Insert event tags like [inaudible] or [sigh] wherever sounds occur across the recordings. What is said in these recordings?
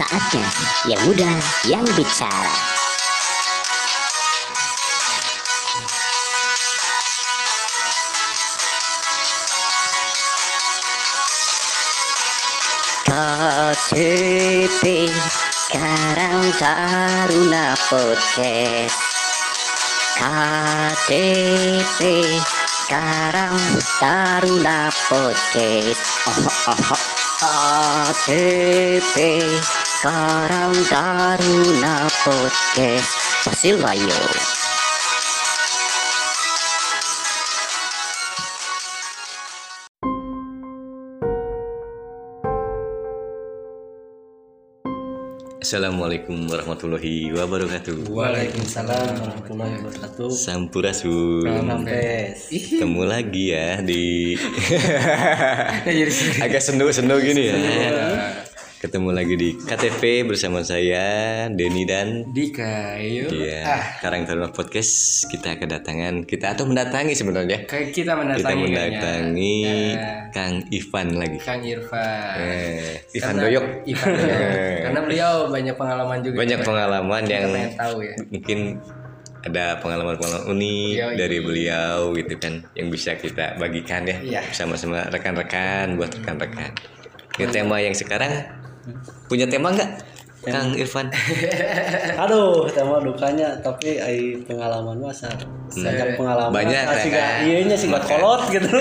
Saatnya yang muda yang bicara. KTP Karang Taruna Podcast KTP Karang Taruna Podcast oh, oh, oh. KTP Karang Taruna Podcast Pasilayo Assalamualaikum warahmatullahi wabarakatuh. Waalaikumsalam warahmatullahi wabarakatuh. Sampurasun. Ketemu lagi ya di [laughs] agak sendu-sendu gini ya. Ketemu lagi di KTP bersama saya Denny dan Dika, yuk. Iya, Ah, Karang Taruna Podcast kita kedatangan kita atau mendatangi sebenarnya. kayak kita mendatangi. Kita mendatangi Ya. Kang Ivan lagi. Kang Irfan. Eh, Ivan Karena- Doyok. Ivan Doyok. [laughs] Eh. Karena beliau banyak pengalaman juga. Banyak pengalaman yang tahu ya. mungkin ada pengalaman-pengalaman unik Yoi. dari beliau gitu kan yang bisa kita bagikan ya Iya. sama-sama rekan-rekan buat rekan-rekan. Ini tema yang sekarang punya tema nggak, Kang Irfan? [laughs] Aduh, tema dukanya tapi ai pengalaman masa banyak pengalaman. Banyak, sih kan? iya nya sih gak kolot gitu.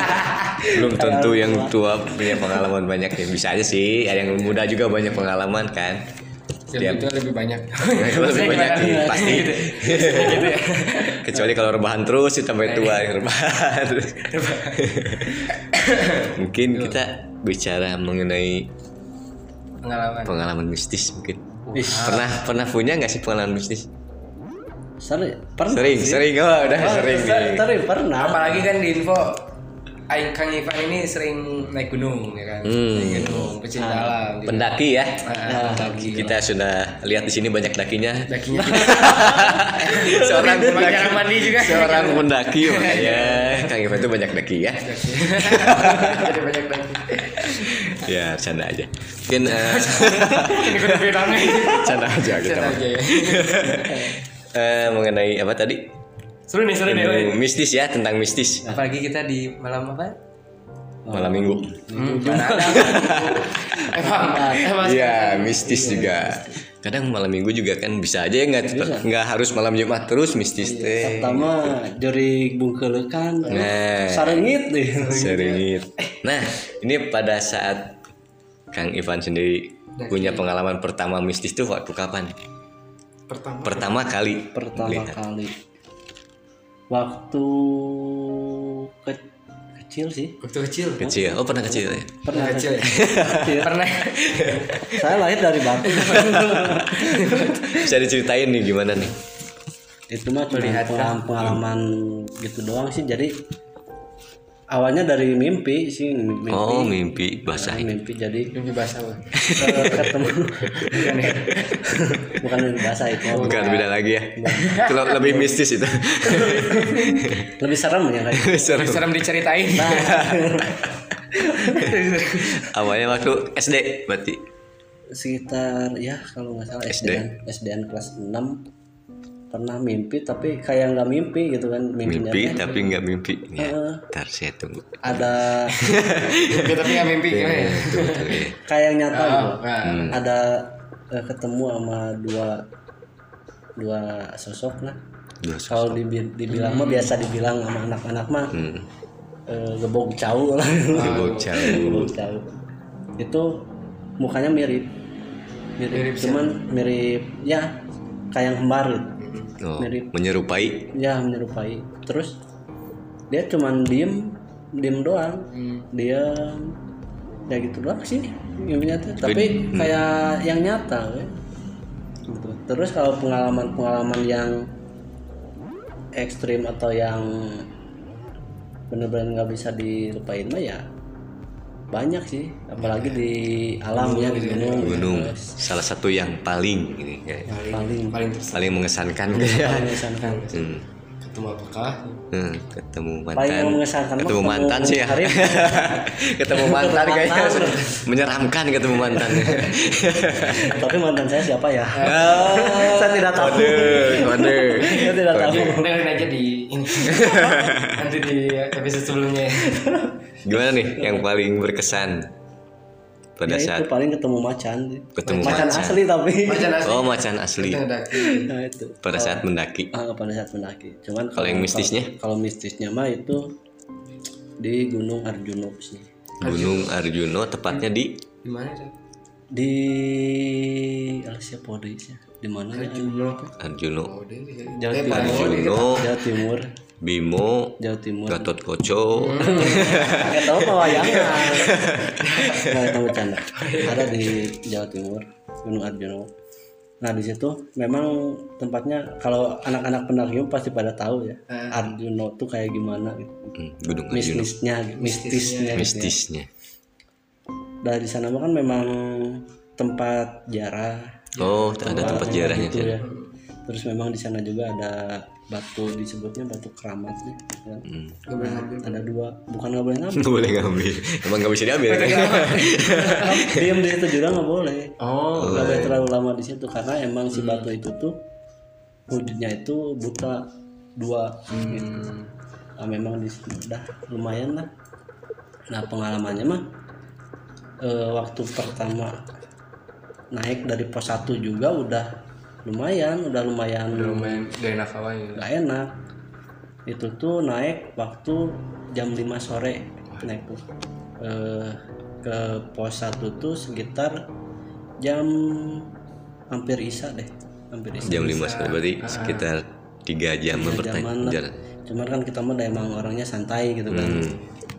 [laughs] Belum tentu yang tua punya pengalaman banyak ya bisa aja sih. Yang muda juga banyak pengalaman kan. Yang itu [laughs] lebih banyak. lebih banyak sih, Gimana? pasti. Gitu. Gitu ya. Kecuali kalau rebahan terus sampai tua rebahan. terus. Mungkin kita bicara mengenai Pengalaman. pengalaman mistis mungkin. Ih, Pernah pernah punya nggak sih pengalaman mistis? sering pernah. Sering, sih. sering oh, udah Oh, sering sering, sering pernah. Apalagi kan di info Aing Kang Irfan ini sering naik gunung ya kan. Hmm. Naik gunung, pecinta alam gitu. Pendaki ya. Ah, pendaki. Kita sudah lihat di sini banyak dakinya. Dakinya. [laughs] Seorang pendaki. mandi juga. Seorang pendaki makanya Kang Ivan itu banyak daki ya. Jadi [laughs] banyak daki. Ya, canda aja. Mungkin eh, kudu bilangnya. canda aja kita. Canda aja ya. [laughs] Eh, mengenai apa tadi? Seru nih, seru nih. Ilmu mistis ya, tentang mistis. Apalagi kita di malam apa? Malam minggu. Hmm, [laughs] mana ada. Emang, emang. Iya, mistis juga. Kadang malam minggu juga kan bisa aja ya nggak nggak harus malam Jumat terus mistis teh. Pertama juri bungkelekan. Nah. Sarengit [laughs] deh. Seringit. Nah, ini pada saat Kang Ivan sendiri punya pengalaman pertama mistis tuh waktu kapan? Pertama. Pertama kali. Pertama lihat. kali. Waktu ke- kecil sih. Waktu kecil. Kecil. Oh, pernah kecil ya? Pernah kecil. ya? Kecil. Pernah. Saya lahir dari Batu. Bisa diceritain nih gimana nih? itu mah cuma pengalaman, pengalaman gitu doang sih jadi awalnya dari mimpi sih mimpi Oh, mimpi basah. mimpi jadi Mimpi basah. Ketemu Bukan ya? bukan mimpi bahasa itu Bukan beda lagi ya. Itu lebih mistis itu. lebih serem ya kayak Serem. Serem diceritain. Awalnya waktu SD berarti. sekitar ya kalau nggak salah SD. SDN SDN kelas 6 pernah mimpi tapi kayak nggak mimpi gitu kan mimpinya Mimpi teh tapi nggak mimpi. Ya, Heeh. ntar saya tunggu. ada Mimpi tapi nggak mimpi gimana ya? Betul, betul, ya. kayak yang nyata gitu Oh, nah. ada eh, ketemu sama dua dua sosok lah Dua sosok. kalau dibi- dibilang mah biasa dibilang sama anak-anak mah Hmm. eh, gebog cau lah Gebog [laughs] cau. gebog cau itu mukanya mirip mirip, Mirip cuman mirip ya kayak yang kembar gitu Oh, Mirip. menyerupai. ya menyerupai terus dia cuman diem diem doang Hmm. dia ya gitu doang sih mimpinya tuh tapi kayak yang nyata ya. gitu. terus kalau pengalaman-pengalaman yang ekstrim atau yang bener-bener nggak bisa dilupain mah ya banyak sih apalagi di alam ya di gunung Gunung. Terus Salah satu yang paling ini kayak paling Paling terus. paling mengesankan gitu ya. mengesankan Hmm. Ketemu apakah? Hmm, ketemu Paling mantan. mengesankan mah Ketemu ketemu mantan sih ya. [laughs] Ketemu mantan kayaknya menyeramkan ketemu mantan. [laughs] tapi mantan saya siapa ya Oh, [laughs] saya tidak tahu Kode, kode. saya tidak tahu. Dengerin aja di ini. Nanti di episode sebelumnya. Gimana nih yang paling berkesan pada ya saat itu paling ketemu macan Ketemu macan, macan. asli tapi. Macan asli. Oh, macan asli. Nah itu. Pada saat mendaki. ah, pada saat mendaki. Cuman Kalau yang mistisnya? kalau, kalau mistisnya mah itu di Gunung Arjuno sih. Gunung Arjuno tepatnya di? Di mana itu? di Alicia Podis ya di mana? Ya Juno. Arjuno, Oh, dia- Jawa Timur. Arjuno, Jawa Timur Bimo, Jawa Timur Gatot Koco. Nggak tahu pewayangan. [laughs] Nah, itu bercanda. Ada di Jawa Timur, Gunung Arjuno. Nah, di situ memang tempatnya kalau anak-anak pendaki pasti pada tahu ya. Arjuno tuh kayak gimana gitu. Hmm, Gunung. Mistisnya, gitu. mistisnya. gitu ya. Mistisnya. Nah, di sana mah kan memang tempat jarah. Oh, ada tempat ziarahnya gitu sih. ya. Terus memang di sana juga ada batu disebutnya batu keramat nih. ya. Hmm. Gak boleh ngambil. Ada dua, bukan nggak boleh ngambil. [laughs] Nggak boleh ngambil. Emang nggak bisa diambil. kan? [laughs] Diam di situ juga nggak boleh. Oh, nggak boleh terlalu lama di situ karena emang si batu itu tuh wujudnya itu buta dua gitu. Nah, memang di situ udah lumayan lah. Nah pengalamannya mah eh, waktu pertama naik dari pos 1 juga udah lumayan, udah lumayan lumayan gak enak awalnya. nggak enak. Itu tuh naik waktu jam 5 sore naik tuh Eh, ke pos 1 tuh sekitar jam hampir isa deh hampir isa Jam 5 sore berarti sekitar 3 jam berpertanyaan. cuman kan kita mah emang orangnya santai gitu kan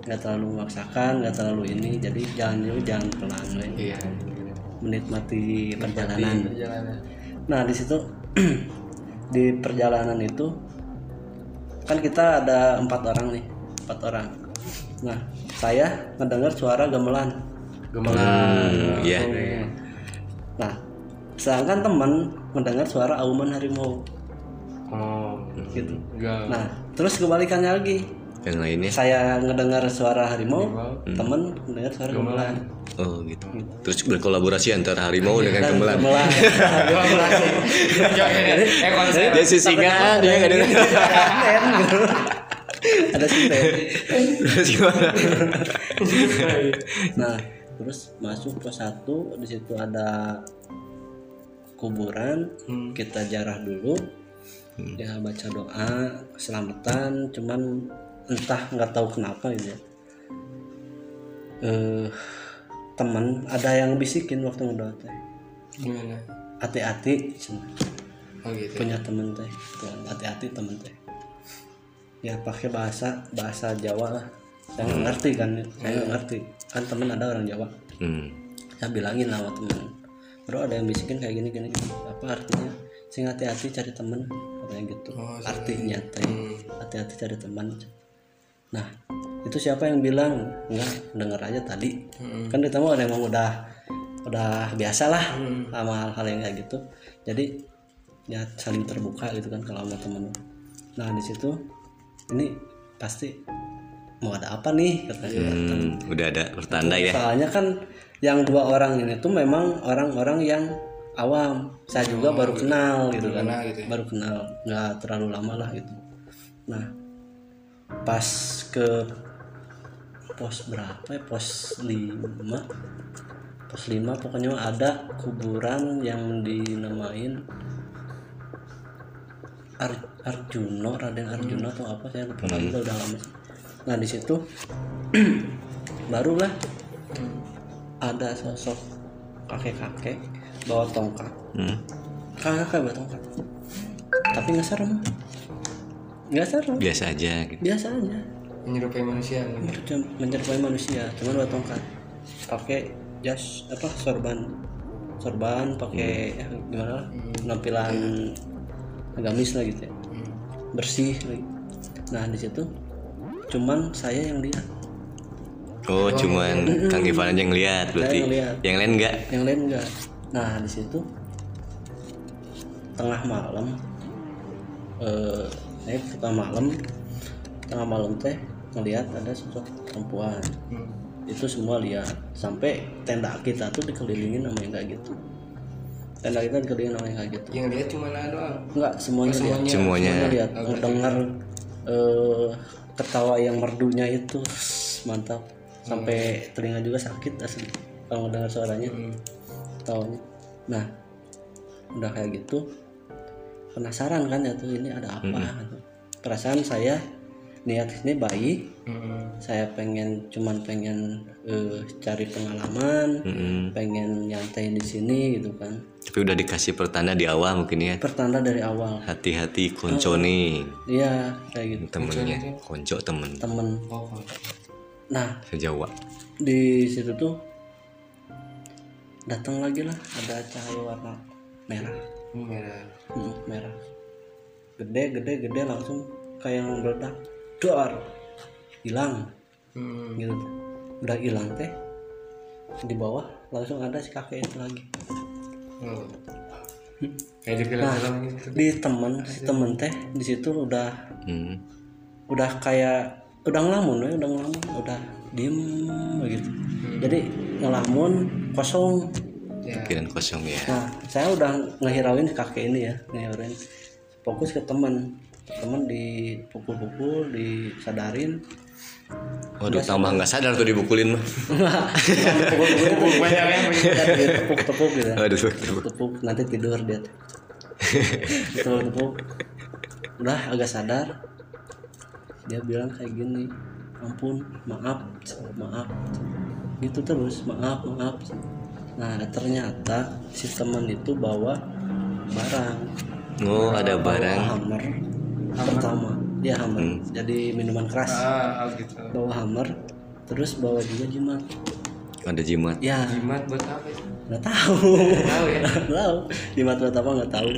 nggak terlalu memaksakan nggak terlalu ini jadi jalan dulu jangan pelan. Iya. menikmati perjalanan Perjalanan. Nah di situ [clears throat] di perjalanan itu kan kita ada empat orang nih empat orang. Nah saya mendengar suara gamelan. Hmm, iya. nah sedangkan teman mendengar suara auman harimau. Oh, gitu. enggak. nah terus kebalikannya lagi Yang lainnya. saya ngedengar suara harimau temen mendengar suara gamelan. Oh gitu. Terus berkolaborasi antara harimau dengan gamelan. gamelan. [laughs] Eh. Dia sisingan, dia nggak dengar. ada sinten. Terus gimana? nah terus masuk ke satu di situ ada kuburan. Kita jarah dulu. Ya baca doa keselamatan. Cuman entah nggak tahu kenapa gitu ya. Eh teman ada yang bisikin waktu ngedoa teh. Gimana? hati-hati. Oh gitu. punya temen teh Tuh, hati-hati temen teh. Ya pakai bahasa bahasa Jawa lah. Saya nggak ngerti kan saya nggak ngerti. Kan temen ada orang Jawa. Hmm. saya bilangin lah sama temen. Bro ada yang bisikin kayak gini gini, gini. apa artinya? Sing hati-hati cari temen katanya gitu. Artinya teh. Hati-hati cari teman nah itu siapa yang bilang enggak denger aja tadi. Kan kita mau emang udah udah biasa lah sama hal-hal yang kayak gitu. Jadi ya saling terbuka gitu kan kalau sama temen. Nah di situ ini pasti mau ada apa nih katanya. Hmm, udah ada pertanda ya. soalnya kan yang dua orang ini tuh memang orang-orang yang awam. Saya juga baru kenal gitu kan. kenal gitu ya. baru kenal. Nggak terlalu lama lah gitu. Nah pas ke pos berapa ya? Pos 5 pos 5 pokoknya ada kuburan yang dinamain Ar- Arjuno Raden Arjuno atau apa saya lupa lagi udah, udah lama nah di situ [clears throat] barulah ada sosok kakek-kakek bawa tongkat. Hmm. kakek bawa tongkat. Tapi nggak serem nggak serem Biasa aja gitu. biasa aja. Menyerupai manusia. gitu. Menyer- menyerupai manusia. Cuman bawa tongkat. Pakai jas apa sorban. Sorban pakai ya, gimana? Lah penampilan agamis lah gitu ya. Bersih lagi. Nah di situ cuman saya yang lihat. Oh, cuman Kang Ivan aja yang lihat berarti. yang lihat. Yang lain enggak? yang lain enggak nah di situ tengah malam eh, naik tengah malam tengah malam teh ngelihat ada sosok perempuan. Hmm. itu semua lihat. Sampai tenda kita tuh dikelilingin sama yang kayak gitu. Tenda kita dikelilingin sama yang kayak gitu. Yang lihat cuma doang. enggak semuanya lihat. Semuanya. lihat. Oh, dengar eh, ketawa yang merdunya itu. Mantap. Sampai telinga juga sakit asli. Kalau dengar suaranya Hmm. ketawanya. Nah udah kayak gitu penasaran kan ya tuh ini ada apa gitu. perasaan saya niat ini baik. Hmm. saya pengen cuman pengen eh, cari pengalaman Mm-mm. pengen nyantai di sini gitu kan. Tapi udah dikasih pertanda di awal mungkin ya? Pertanda dari awal. Hati-hati konco nih. iya kayak gitu. Temennya. Konco temen. Temen. Oh, oh. nah sejawa di situ tuh datang lagi lah ada cahaya warna merah. Hmm, merah. Hmm, merah. Gede gede gede langsung. Kayak yang meledak. Dor hilang. Hmm. gitu. Udah hilang teh. Di bawah langsung ada si kakek itu lagi. Kayak di film-film gitu. di temen si temen teh di situ udah hmm. udah kayak udah ngelamun ya udah ngelamun udah diem begitu jadi ngelamun kosong Ya. pikiran kosong ya. Nah saya udah ngehirauin kakek ini ya. Ngehirauin. Fokus ke teman teman dipukul-pukul disadarin. Waduh tambah nggak sadar tuh dibukulin mah. [laughs] Pukul-pukul Banyak yang begitu. tepuk-tepuk gitu. Ya. waduh. Tepuk nanti tidur dia. Tepuk-tepuk udah agak sadar. Dia bilang kayak gini ampun maaf maaf. Gitu terus maaf maaf nah ternyata si teman itu bawa barang. Oh ada bawa barang. hammer. Pertama dia hammer. Jadi minuman keras. Ah, oh gitu. bawa hammer terus bawa juga jimat. Ada jimat? Ya Jimat buat apa itu? nggak tahu. Tahu ya? nggak tahu. Jimat buat apa nggak tahu.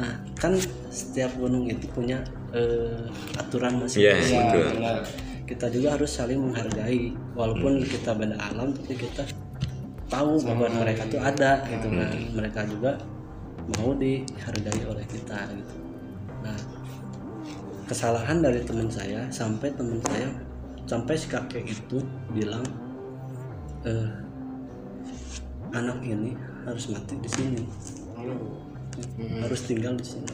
Nah kan setiap gunung itu punya eh, aturan Iya, masing-masing betul. benar. kita juga harus saling menghargai. Walaupun kita beda alam tapi kita tahu bahwa mereka tuh ada gitu kan. Mereka juga mau dihargai oleh kita gitu. Nah kesalahan dari teman saya sampai teman saya sampai si kakek itu bilang eh, anak ini harus mati di sini. Halo. harus tinggal di sini.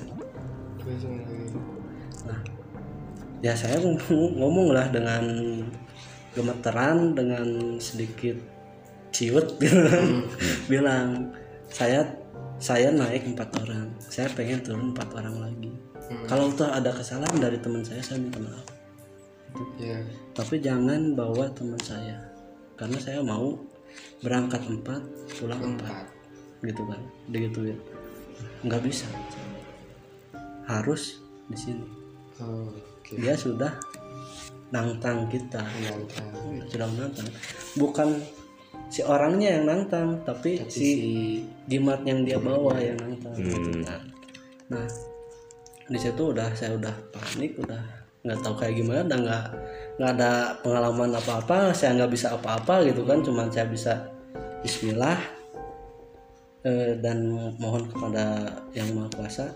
Nah, ya saya ngomong, ngomong lah dengan gemeteran, dengan sedikit ciut [laughs] gitu kan. bilang saya saya naik empat orang, saya pengen turun empat orang lagi. Kalau tuh ada kesalahan dari teman saya, saya minta maaf. Ya. Tapi jangan bawa teman saya, karena saya mau berangkat empat, pulang empat, gitu kan, gitu ya. Nggak bisa, harus di sini Oh, oke. dia sudah nantang kita Nantang. sudah nantang bukan si orangnya yang nantang tapi, si jimat yang dia bawa yang nantang gitu kan. nah di situ udah saya udah panik udah nggak tahu kayak gimana udah nggak nggak ada pengalaman apa-apa saya nggak bisa apa-apa gitu kan. Cuman saya bisa Bismillah eh, dan mohon kepada yang maha kuasa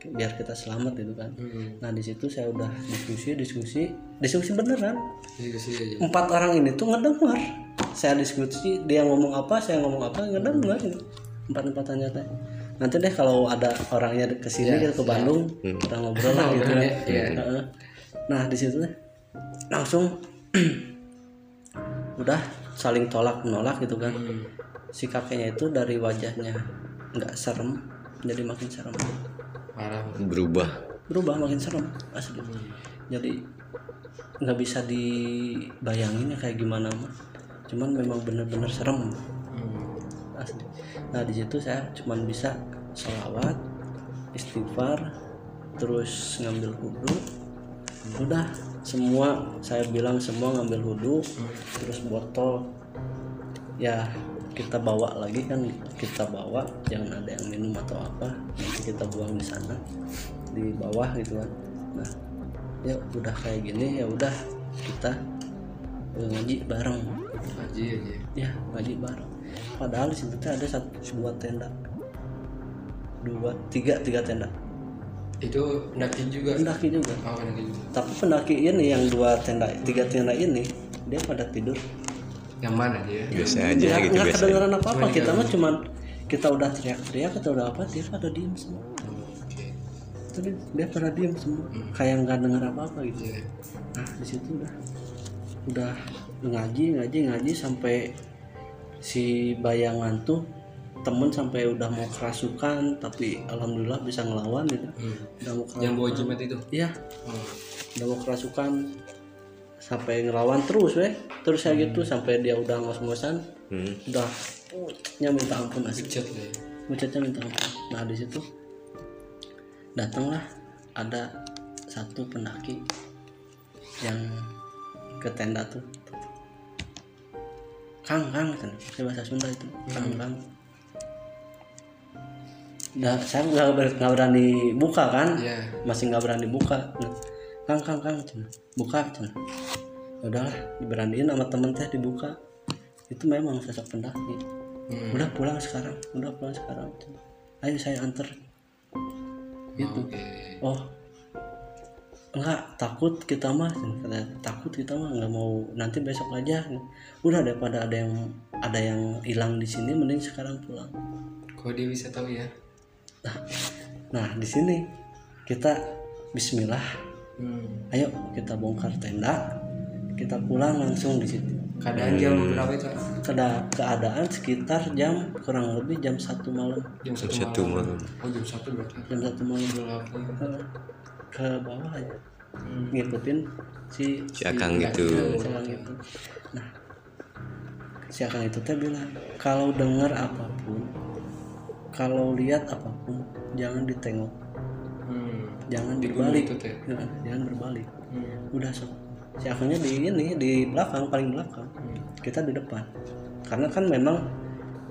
biar kita selamat gitu kan. Nah di situ saya udah diskusi diskusi diskusi beneran. Diskusi aja. empat orang ini tuh ngedengar saya diskusi dia ngomong apa saya ngomong apa ngedengar gitu. empat empatan teh nanti deh kalau ada orangnya ke sini gitu ke Bandung kita ngobrol lah [laughs] gitu kan Heeh. nah di situ deh langsung [clears throat] udah saling tolak menolak gitu kan. Si kakeknya itu dari wajahnya nggak serem jadi makin serem. Parah. berubah. Berubah makin serem asli. Jadi nggak bisa dibayangin ya kayak gimana mah cuman memang bener-bener serem. Asli. Nah di situ saya cuman bisa sholawat istighfar terus ngambil wudhu. Udah semua saya bilang semua ngambil wudhu terus botol. Ya kita bawa lagi kan kita bawa jangan ada yang minum atau apa nanti kita buang di sana di bawah gitu kan. Nah ya udah kayak gini ya udah kita ngaji bareng. Aja. ya ngaji bareng. Padahal di situ tuh ada satu dua tenda. Dua tiga tiga tenda. Itu pendaki juga. pendaki juga. Oh, pendaki juga. tapi pendaki ini yang dua tenda tiga tenda ini dia pada tidur. Yang mana dia? biasa aja nggak gitu nggak biasa. kedengeran apa apa kita mah cuman kita udah teriak-teriak kita udah apa dia pada diem semua. Oke. tapi dia pada diem semua. Kayak nggak dengar apa apa gitu. Iya. nah di situ udah udah ngaji ngaji ngaji sampai si bayangan tuh temen sampai udah mau kerasukan tapi alhamdulillah bisa ngelawan gitu Hmm. udah mau Yang bawa kerasukan jimat itu. iya Oh. udah mau kerasukan sampai ngelawan terus weh terus kayak gitu sampai dia udah ngos-ngosan Hmm. udah nya minta ampun asik. Mucetnya minta ampun nah di situ datanglah ada satu pendaki yang ke tenda tuh. Kang Kang kan pakai bahasa Sunda itu. Kang Kang. Nah, saya nggak ber- nggak berani buka kan? Iya. masih nggak berani buka. Nah, Kang Kang Kang cina. buka cina. Ya udahlah diberaniin sama temen teh dibuka. Itu memang sosok pendaki. Hmm. udah pulang sekarang udah pulang sekarang ayo saya anter itu Oke. oh enggak takut kita mah takut kita mah nggak mau nanti besok aja udah daripada ada yang ada yang hilang di sini mending sekarang pulang Kok dia bisa tahu ya? nah di sini kita Bismillah Hmm. ayo kita bongkar tenda kita pulang langsung di situ Keadaan jam berapa itu? Keda- keadaan sekitar jam kurang lebih jam satu malam Jam satu, malam. malam Oh jam satu berarti. jam satu malam Gelap. Ke, bawah aja Hmm. ngikutin si si akang gitu si Akang itu nah si akang itu teh bilang kalau dengar apa pun kalau lihat apa pun jangan ditengok Hmm. jangan Di berbalik itu teh. Ya, jangan berbalik Hmm. udah sok si akangnya di ini di belakang paling belakang Hmm. kita di depan karena kan memang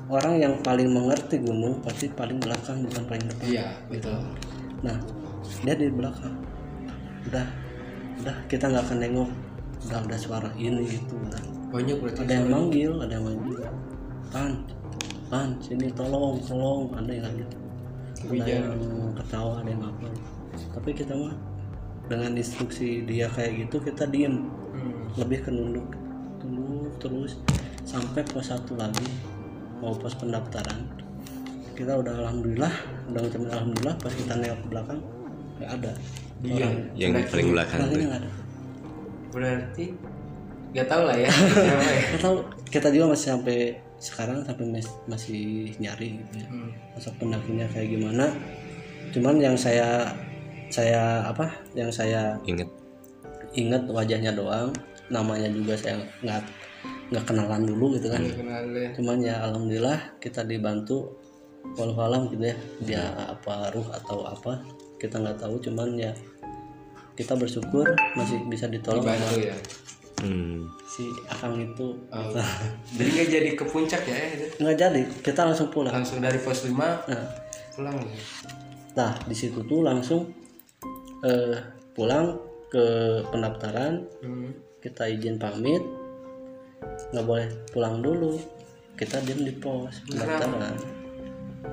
orang yang paling mengerti gunung pasti paling belakang bukan paling depan Iya betul. nah dia di belakang. Udah udah kita nggak akan nengok. Udah udah suara ini itu udah. Banyak berarti. ada yang manggil ada yang manggil. Pan pan sini tolong tolong. Ada yang gitu. Ada yang ketawa ada yang apa. Tapi kita mah dengan instruksi dia kayak gitu kita diem. Hmm. lebih ke nunduk. Tunduk terus sampai pos satu lagi mau pos pendaftaran. Kita udah alhamdulillah udah ngucapin alhamdulillah pas kita nengok ke belakang nggak ada Iya. yang di paling belakang tuh nggak ada Berarti nggak tahu lah ya. [laughs] Ya? kita tahu kita juga masih sampai sekarang sampai mas- masih nyari gitu ya Hmm. sosok pendakinya kayak gimana cuman yang saya saya apa yang saya inget ingat wajahnya doang namanya juga saya nggak nggak kenalan dulu gitu kan Kenal ya. cuman ya alhamdulillah kita dibantu walau alam gitu ya dia apa ruh atau apa kita nggak tahu cuman ya kita bersyukur masih bisa ditolong sama Dibantu ya. hmm. si akang itu Oh. Jadi nggak jadi ke puncak ya itu. nggak jadi kita langsung pulang Langsung dari pos 5 nah, pulang ya. nah di situ tuh langsung eh, pulang ke pendaftaran Hmm. kita izin pamit nggak boleh pulang dulu kita diem di pos pendaftaran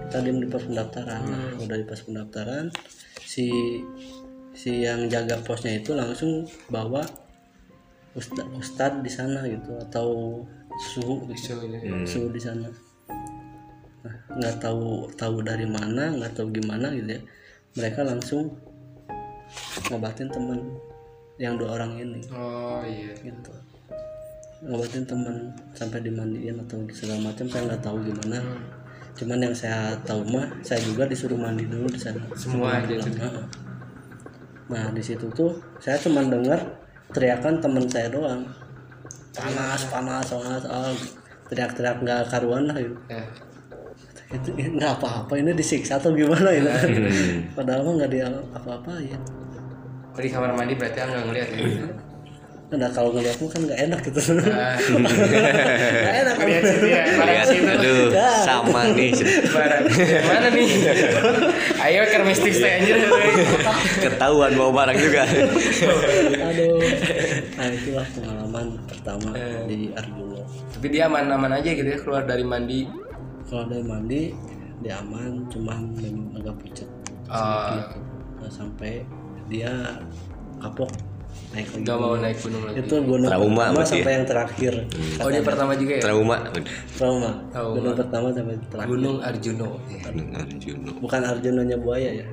kita diem di pos pendaftaran nah, udah di pos pendaftaran si si yang jaga posnya itu langsung bawa ustad ustad di sana gitu atau suhu gitu. Ini. suhu di sana. Nah, nggak tahu tahu dari mana nggak tahu gimana gitu ya. Mereka langsung ngobatin temen yang dua orang ini. Oh iya. gitu. Ngobatin temen sampai dimandiin atau segala macam saya nggak tahu gimana cuman yang saya tahu mah saya juga disuruh mandi dulu di sana. Semua aja nah di situ tuh saya cuma dengar teriakan temen saya doang. Panas panas panas ah, teriak-teriak nggak karuan lah gitu. Ya. itu eh, nggak apa-apa ini disiksa atau gimana ini [laughs] padahal mah nggak dia apa-apa ya. Oh, di kamar mandi berarti nggak ngeliat ya. nah kalau ngeliatmu kan nggak enak gitu. Ah, [laughs] nggak enak. Lihat situ ya. Lihat situ. Sama [laughs] nih Barang. Mana nih? Ayo ke mistis teh anjir. ketahuan bawa barang juga aduh [laughs] nah itulah pengalaman pertama di Arjuno Tapi dia aman-aman aja gitu ya keluar dari mandi. kalau dari mandi dia aman cuman memang agak pucat Ah, gitu. eh, sampai dia kapok naik lagi Gak mau naik gunung lagi. itu gunung Trauma pertama sampai ya? yang terakhir Oh dia pertama juga ya? trauma trauma Trauma. gunung pertama sampai terakhir Gunung Arjuno. Gunung Arjuno bukan Arjunanya buaya ya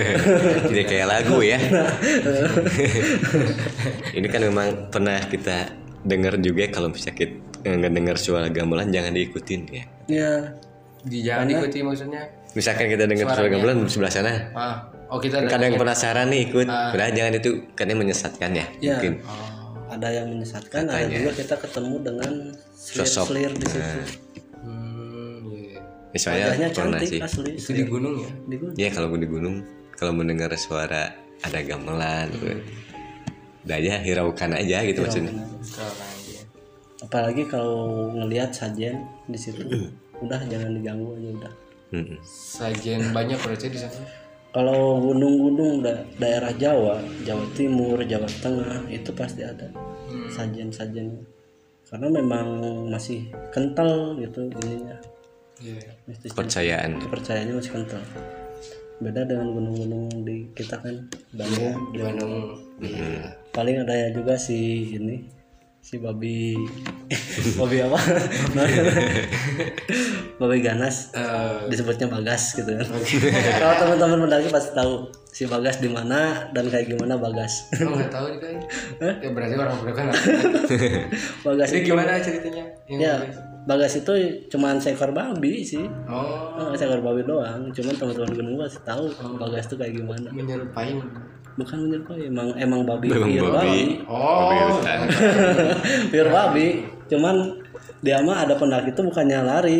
[laughs] Jadi kayak lagu ya. [laughs] Ini kan memang pernah kita dengar juga kalau misalnya kita nggak dengar suara gamelan jangan diikutin ya. ya Di jangan ikuti maksudnya. Misalkan kita dengar suara gamelan di sebelah sana, Ah, oh kita ada. kadang penasaran nih ikut, padahal jangan itu karena menyesatkan ya. Ya. Mungkin ada yang menyesatkan ada juga kita ketemu dengan Sosok. selir di situ Hmm, iya. misalnya wajahnya pernah cantik sih. asli Itu di gunung ya? di gunung Ya kalau di gunung, kalau mendengar suara ada gamelan, gitu. udah aja hiraukan aja gitu maksudnya. Kalau aja. apalagi kalau ngelihat sajen di situ udah jangan diganggu aja udah Mm-mm. Sajian banyak berarti di sana. Kalau gunung-gunung da- daerah Jawa Jawa Timur Jawa Tengah itu pasti ada sajen-sajen karena memang masih kental gitu ininya Iya. mistis Percayaan. kepercayaannya masih kental beda dengan gunung-gunung di kita kan Bandung Di Bandung. Iya. paling ada ya juga si ini si babi [laughs] babi apa? [laughs] Babi ganas. Eh, disebutnya bagas gitu kan. Kalau teman-teman mendaki pasti tahu si bagas di mana dan kayak gimana bagas Kamu nggak tahu juga ya? Ya berarti orang bukan. [laughs] bagas Jadi itu gimana ceritanya? Yang ya bagas itu cuman seekor babi sih Oh, Eh, seekor babi doang cuman teman-teman gunung pasti tahu bagas itu kayak gimana menyerupai. bukan menyerupai emang emang babi Memang pure babi. Oh, Babi hutan. [laughs] pure babi cuman dia mah ada pendaki itu bukannya lari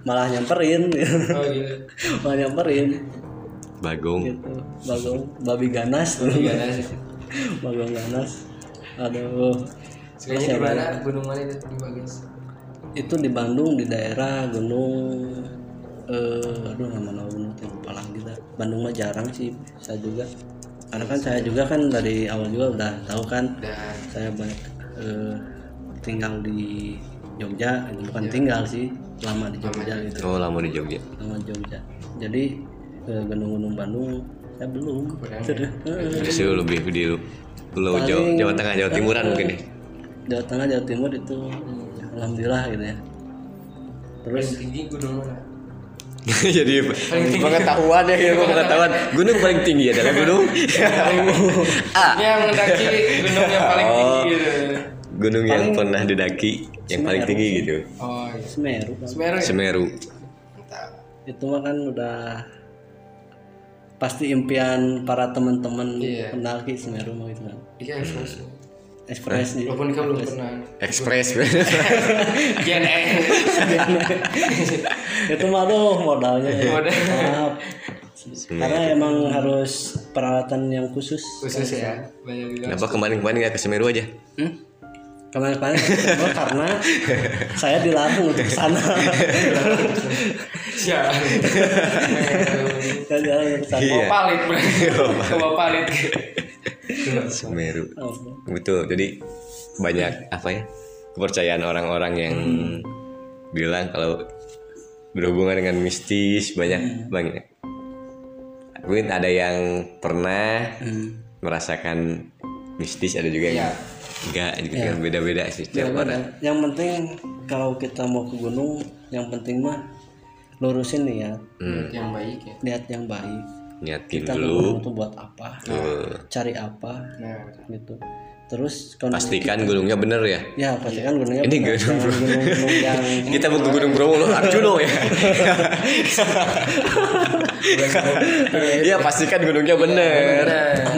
malah nyamperin oh gitu. [laughs] malah nyamperin Bagong. gitu. Bagong. Babi ganas. Gimana sih? [laughs] bagong ganas. Aduh. Sukanya di mana? Gunung mana itu di Bagas? itu di Bandung di daerah gunung eh aduh nama nama gunung tuh lupa lagi dah. Bandung mah jarang sih saya juga. Karena kan saya juga kan dari awal juga udah tahu kan. Dan saya banyak eh, tinggal di Jogja. Bukan tinggal sih lama di Jogja. gitu. Oh lama di Jogja. lama di Jogja. Jadi ke gunung-gunung Bandung saya belum. Justru lebih di Pulau Jawa, Jawa Tengah, Jawa Timuran mungkin ya. Jawa Tengah Jawa Timur itu alhamdulillah gitu ya terus paling tinggi gunung mana? [laughs] Jadi pengetahuan ya, ya pengetahuan. Gunung paling tinggi adalah gunung [laughs] A. Yang mendaki gunung yang paling tinggi Oh. gitu. Gunung yang pernah didaki yang paling tinggi gitu. Oh, iya. Semeru kan. Semeru ya? Semeru. Mantap. itu mah kan udah pasti impian para teman-teman Iya. pendaki Semeru mah itu kan Iya, ekspres. Express nih Walaupun kau belum pernah. Express. [laughs] JNE. [laughs] itu mah aduh modalnya Modal. Maaf. karena emang harus peralatan yang khusus Khusus ya. Banyak juga. Kenapa kemarin-kemarin nggak ke Semeru aja? hmm? Kemarin-kemarin [laughs] karena saya dilarang untuk ke sana Siap. saya dilarang untuk ke sana Iya. Bawa palit. Bawa palit. Semeru. Oh, Betul. Jadi banyak apa ya? Kepercayaan orang-orang yang bilang kalau berhubungan dengan mistis banyak banyak. Mungkin ada yang pernah hmm. merasakan mistis, ada juga yang Iya. Enggak gitu kan beda-beda sih setiap Ya, orang. yang penting kalau kita mau ke gunung yang penting mah lurusin niat Hmm, Yang baik ya. niat yang baik. Niatin kita ke dulu. gunung itu buat apa? Tuh. cari apa? Nah, gitu terus Pastikan gunungnya bener ya. ya pastikan gunungnya Ini benar. gunung Jangan gunung-gunung [laughs] yang Kita mau ke Gunung Bromo loh, Arjuno ya. [laughs] Iya pastikan gunungnya bener.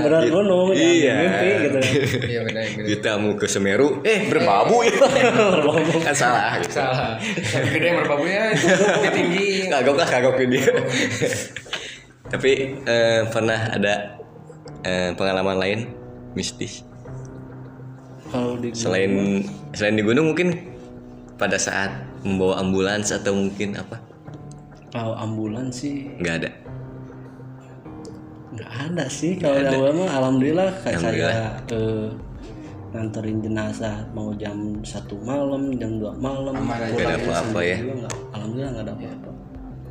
benar gunung yang Iya. mimpi gitu iya. Kita mau ke Semeru, eh berbabu ya. kan salah. Gitu. Salah. Tapi gede merbabunya lebih tinggi. Kagok lah kagok ke dia. Tapi eh, pernah ada eh, pengalaman lain mistis kalau di selain selain di gunung mungkin pada saat membawa ambulans atau mungkin apa? Kalau ambulans sih nggak ada. Nggak ada sih. Kalau gue mah alhamdulillah kayak Alhamdulillah. saya eh, nganterin jenazah mau jam satu malam jam 2 malam. Nggak ada apa-apa ya. alhamdulillah nggak ada apa-apa.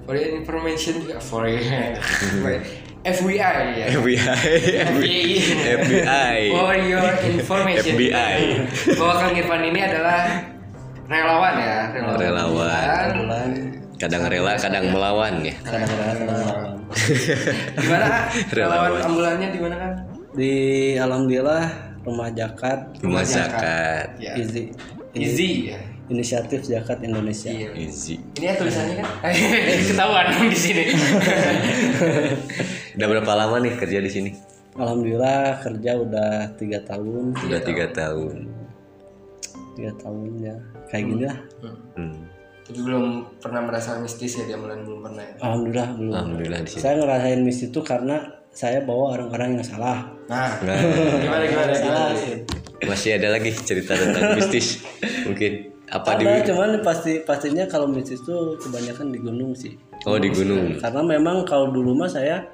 For your information juga for your [laughs] FBI ya. FBI FBI. FBI For your information. FBI. Bahwa Kang Irfan ini adalah relawan ya, relawan. Relawan. bulan kadang rela kadang melawan ya kadang-kadang melawan [laughs] Gimana? relawan Relawan. ambulannya di mana kan? di alhamdulillah rumah zakat rumah zakat Ya. Easy Easy ya. Inisiatif zakat Indonesia. Iya. easy. Ini ya tulisannya kan? [laughs] Ketahuan dong di sini. [laughs] udah berapa lama nih kerja di sini? Alhamdulillah kerja udah tiga tahun. Udah tiga tahun. Tiga tahun ya. Kayak gini lah. Hmm. Tapi belum pernah merasa mistis ya di ambulan belum pernah ya. alhamdulillah belum. Alhamdulillah di sini. Saya ngerasain mis itu karena saya bawa orang-orang yang salah. Nah, nah. gimana gimana salah. Gimana? masih ada lagi cerita tentang mistis. [laughs] Mungkin apa di ada cuman pasti pastinya kalau mistis itu kebanyakan di gunung sih. Oh di gunung. Karena memang kalau dulu mah saya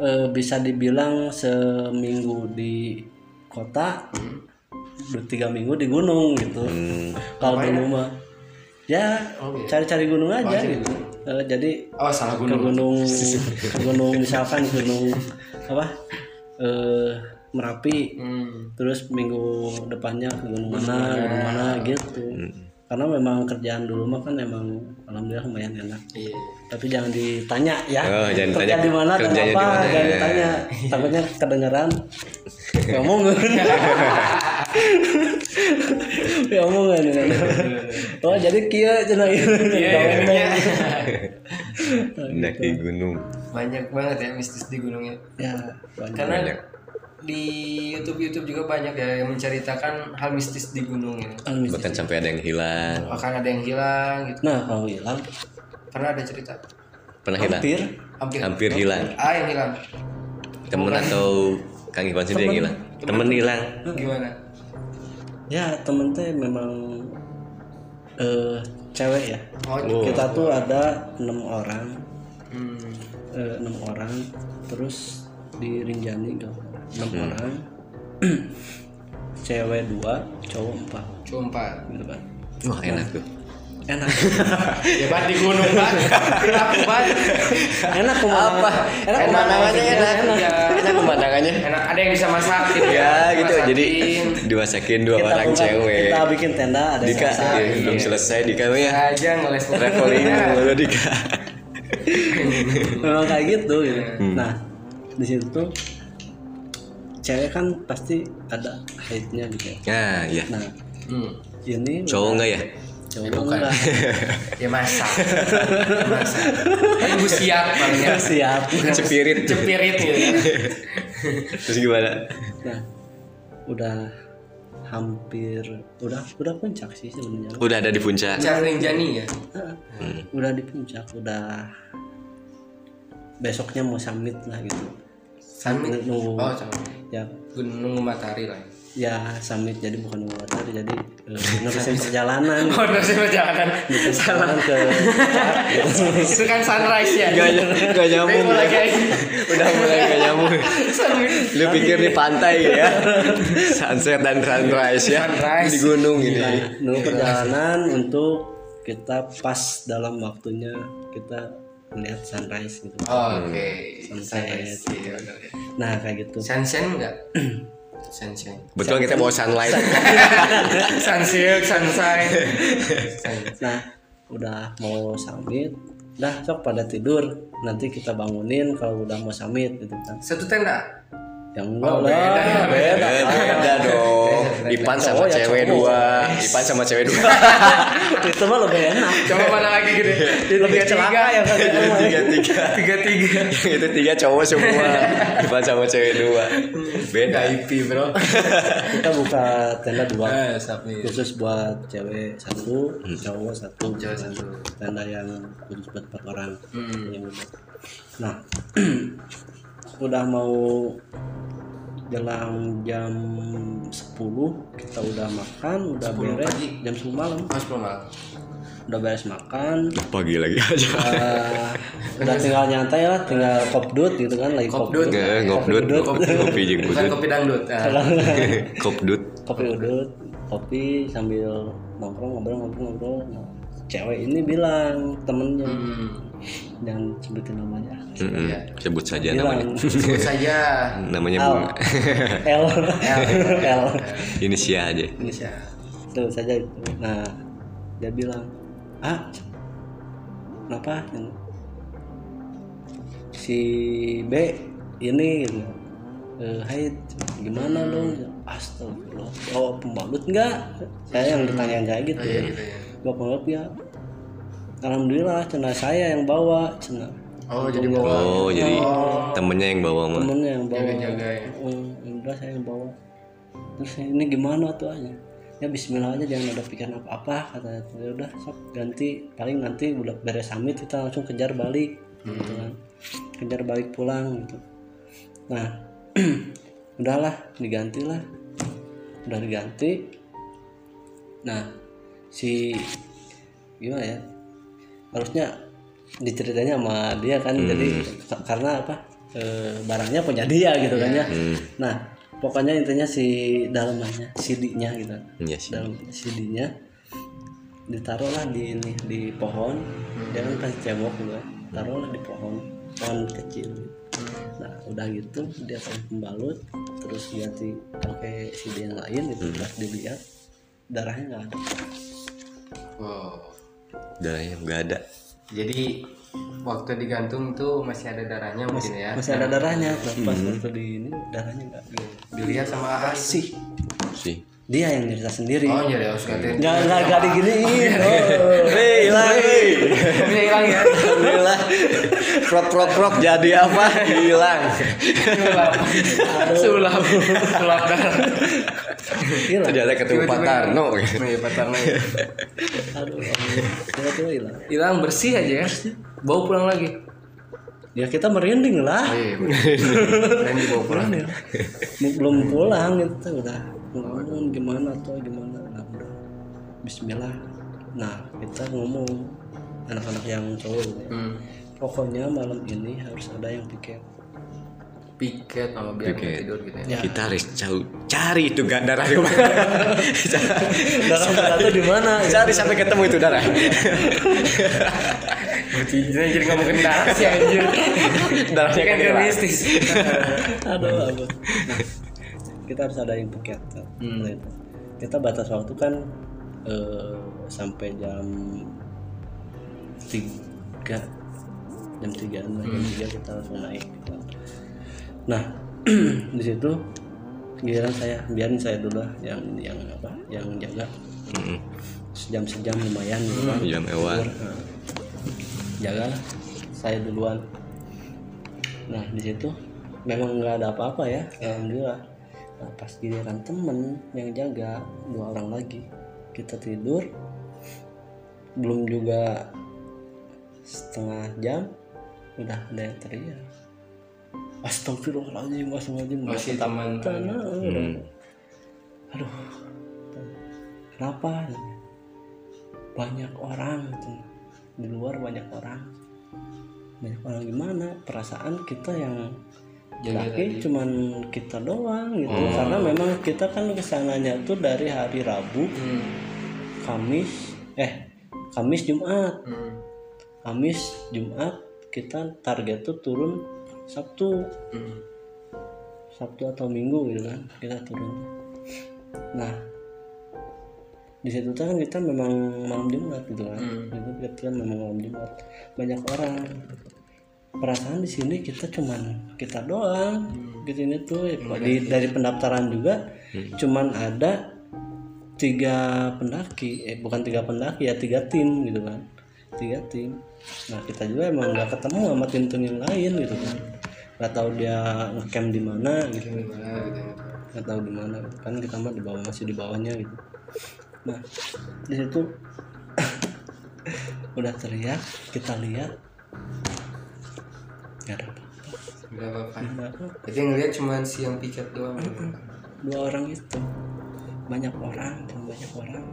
eh, bisa dibilang seminggu di kota dua tiga minggu di gunung gitu. Hmm. kalau dulu mah ya cari-cari gunung aja gitu? Eh, jadi Oh salah ke gunung. gunung [laughs] ke gunung misalkan gunung apa? Eh merapi Hmm. terus minggu depannya ke gunung mana gunung mana gitu. Karena memang kerjaan dulu mah kan emang alhamdulillah lumayan enak. Iya. tapi jangan ditanya ya. Oh, jangan kerja ditanya di mana dan kerjanya apa di mana. jangan ditanya. Takutnya kedengeran. Ngomong ya omongan kan oh jadi kia cina Iya, iya. mendaki gunung. Banyak banget ya mistis di gunungnya. ya banyak. Karena Banyak. Di YouTube YouTube juga banyak ya yang menceritakan hal mistis di gunung ini. Alhamdulillah. bahkan sampai ada yang hilang Akan ada yang hilang gitu. nah kalau hilang Pernah ada cerita. pernah hilang hampir Hampir. hampir hilang Ah yang hilang. temen atau kang Ivan sendiri yang hilang temen hilang Gimana? ya temen teh memang eh cewek ya Oh, kita tuh ada enam orang hmm. eh, enam orang terus di Rinjani enam Hmm. orang. [clears throat] Cewek dua cowok empat. Cuma empat. gitu kan wah enak tuh. Enak. [laughs] Ya bat di gunung bat. Kenapa bat? enak pemandangan. Enak pemandangannya enak. Enak. Ya, enak pemandangannya. Enak. Ada yang bisa masak gitu ya gitu. Masakin. jadi dimasakin dua kita orang bukan- cewek. kita bikin tenda ada Dika masak. ya, belum selesai Dika ya. Aja ngeles [laughs] traveling dulu Dika. Memang kayak gitu, gitu. Hmm. nah di situ tuh cewek kan pasti ada haidnya gitu ya. nah ya nah Hmm. ini cowok enggak ya cowok enggak [laughs] Ya masak. masak. Kan gue siap palingnya. siap spirit Cepirit gitu. [laughs] terus gimana nah udah hampir udah udah puncak sih sebenarnya udah ada di puncak Cak Rinjani ya. Heeh. Hmm. udah di puncak udah besoknya mau summit lah gitu Summit. nunggu Oh, sama. ya Gunung Matahari lah. ya summit jadi bukan nunggu matahari jadi eh, nerusin perjalanan [laughs] Oh, perjalanan. nerusin perjalanan ke puncak [laughs] gitu. Itu kan sunrise ya. Gak, gak nyambung Bego lagi. [laughs] Udah mulai gak nyambung Summit. Lu pikir di pantai ya Sunset dan sunrise ya Sunrise. Di gunung ini Nah, nunggu perjalanan untuk kita pas dalam waktunya kita melihat sunrise gitu Oh, Oke. Sunset. Iya, bener ya. nah kayak gitu Sunshine enggak? [clears throat] Sunshine. Betul kita bawa sunlight [laughs] Sunsilk, sunshine. [laughs] nah udah mau summit dah sok pada tidur nanti kita bangunin kalau udah mau summit gitu kan Satu tenda. Yang enggak Oh, lah beda. ya, beda Eh, Beda dong. Ipan sama Cowok ya, cewek cowok. dua. Ipan sama cewek dua. [laughs] Itu mah lebih enak. Coba mana lagi gede? lebih celaka ya kan? Tiga tiga Tiga tiga. Itu tiga cowok semua. Ipan sama cewek dua. Beda. IP bro. kita buka tenda dua. Sapi. khusus buat cewek satu cowok satu. Cowok satu. tenda yang khusus buat empat orang. Hmm. nah [clears throat] udah mau jelang jam 10 kita udah makan udah 10 beres pagi. jam 10 malam belum malam. udah beres makan Pagi lagi aja uh, udah tinggal nyantai lah tinggal kopdut gitu kan lagi Kopdut. kopdut Nggak, ngopdut Kopi jeng Bukan kopi dangdut. Ah. [laughs] Kopdut kopi udut kopi sambil nongkrong ngobrol ngobrol ngobrol Nah, cewek ini bilang temennya Hmm. Jangan sebutin namanya. Mm-mm. sebut saja bilang. namanya. [laughs] Sebut saja. Namanya Al. Bunga. [laughs] L. L. Inisial aja. Indonesia. sebut saja. Itu nah dia bilang ah kenapa si B ini? Gitu eh, hai gimana dong astagfirullah. Bawa pembalut enggak saya yang ditanyain kayak gitu ya. Bawa pembalut ya alhamdulillah cina saya yang bawa cina Oh jadi bawa. Oh jadi temennya yang bawa mah temennya yang bawa. Jaga ya. Hmm, udah saya yang bawa. Terus ini gimana tuh aja ya Bismillah aja jangan ada pikiran apa-apa kata ya udah sok ganti. Paling nanti udah beres summit kita langsung kejar balik gitu kan. Kejar balik pulang gitu. Nah [clears throat] udahlah diganti lah. Udah diganti. Nah si gimana ya harusnya diceritanya sama dia kan jadi ka- karena apa eh, barangnya punya dia gitu kan ya. Nah pokoknya intinya si dalamannya CD-nya gitu. Iya dalam CD-nya ditaruhlah di ini di pohon. Jangan kasih cebok gitu kan taruhlah di pohon pohon kecil. Nah udah gitu dia pakai pembalut terus ganti pakai CD yang lain itu pas dilihat darahnya nggak ada. Wow. Darahnya nggak ada. Jadi waktu digantung itu masih ada darahnya mungkin ya. masih ada darahnya. Pas waktu di ini darahnya nggak Dilihat sama ahli. sih. Sih dia yang cerita sendiri Oh iya deh, harus ganti. nggak nggak nggak diginiin oh. Hei, hilang, hei. Hilang ya. Alhamdulillah. Prok prok prok jadi apa? Hilang. Sulap. Sulap. Sulap darah. hilang Ternyata ketemu Pak Tarno. Iya, Pak Tarno. aduh tiba-tiba hilang Hilang bersih aja ya. Bawa pulang lagi. ya kita merinding lah Iya, Dan dibawa pulang. belum pulang itu udah ngomong gimana tuh gimana nah, udah Bismillah nah kita ngomong anak-anak yang cowok ya. Hmm. pokoknya malam ini harus ada yang piket Piket sama biar nggak tidur gitu ya. ya Kita harus cau- cari itu gak darah di mana. [laughs] darah di mana cari sampai ketemu itu darah. Jadi jadi ngomongin darah sih anjir. Darahnya kan kan mistis. aduh aduh nah, kita harus ada yang piket kan. Hmm. Nah, itu. kita batas waktu kan eh, sampai jam tiga jam tiga jam tiga kita langsung naik gitu. nah [clears throat] di situ giliran saya biarin saya dulu lah yang yang apa yang jaga Mm-mm. sejam sejam lumayan gitu kan Jam ewan. Nah, jaga lah saya duluan nah di situ memang nggak ada apa-apa ya alhamdulillah nah, pas giliran temen yang jaga dua orang lagi. Kita tidur belum juga setengah jam udah ada yang teriak. Astagfirullahaladzim astagfirullahaladzim. Masih teman. Tanah, udah. aduh kenapa? Banyak orang gitu. di luar banyak orang. Banyak orang gimana? Perasaan kita yang laki cuman kita doang gitu. Karena memang kita kan ke sananya tuh dari hari Rabu Hmm. Kamis eh Kamis Jumat. Hmm. Kamis Jumat kita target tuh turun Sabtu. Hmm. Sabtu atau Minggu gitu kan kita turun. Nah di situ kan kita memang malam Jumat gitu kan. Itu kita memang malam Jumat. Banyak orang perasaan di sini kita cuman kita doang. Di sini tuh di, dari pendaftaran juga cuman ada tiga pendaki eh bukan tiga pendaki ya tiga tim gitu kan. Tiga tim. Nah kita juga emang nggak ketemu sama tim-tim yang lain gitu kan. Nggak tahu dia ngecamp di mana gitu. Gitu ya. nggak tahu di mana. Kan kita mah di bawah masih di bawahnya gitu. Nah di situ [coughs] udah teriak kita lihat nggak ada Nggak apa-apa. Jadi ngeliat cuma si yang piket doang. dua orang itu. Banyak orang dan banyak orang.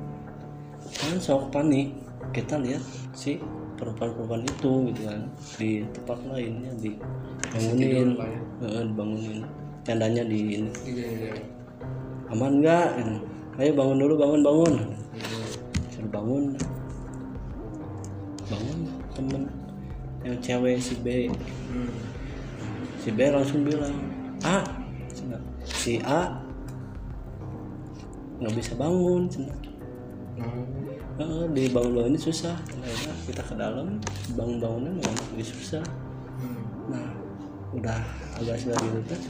Kan sok panik kita lihat si perempuan-perempuan itu gitu kan. Di tempat lainnya dibangunin Eh, dibangunin tendanya di ini. Iya, iya. aman nggak? Gitu. ayo bangun dulu bangun bangun. Suruh bangun. Bangun temen yang cewek si B. Hmm. si B langsung bilang A. Si A nggak bisa bangun cenah. Heeh, di bangun bangunin susah. Akhirnya kita ke dalam bangun bangunin memang lebih susah. Nah udah agak sudah gitu tuh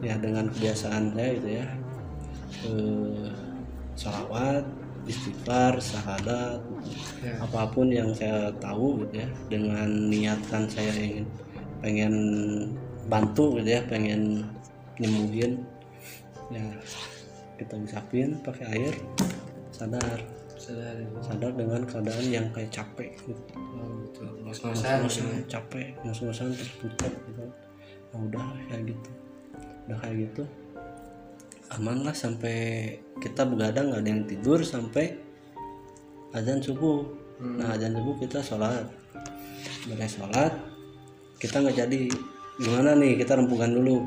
ya dengan kebiasaan saya gitu ya eh, salawat istighfar syahadat Ya. apa pun yang saya tahu gitu ya dengan niatan saya ingin pengen bantu gitu ya pengen nyembuhin ya kita usapin pakai air sadar Sadar. sadar dengan keadaan yang kayak capek gitu Oh, gitu. Ngos-ngosan capek ngos-ngosan terus pucat gitu nah, udah kayak gitu udah kayak gitu aman lah sampai kita begadang nggak ada yang tidur sampai azan subuh. Nah azan subuh kita sholat. Beres sholat kita nggak jadi. Gimana nih? Kita rempukan dulu.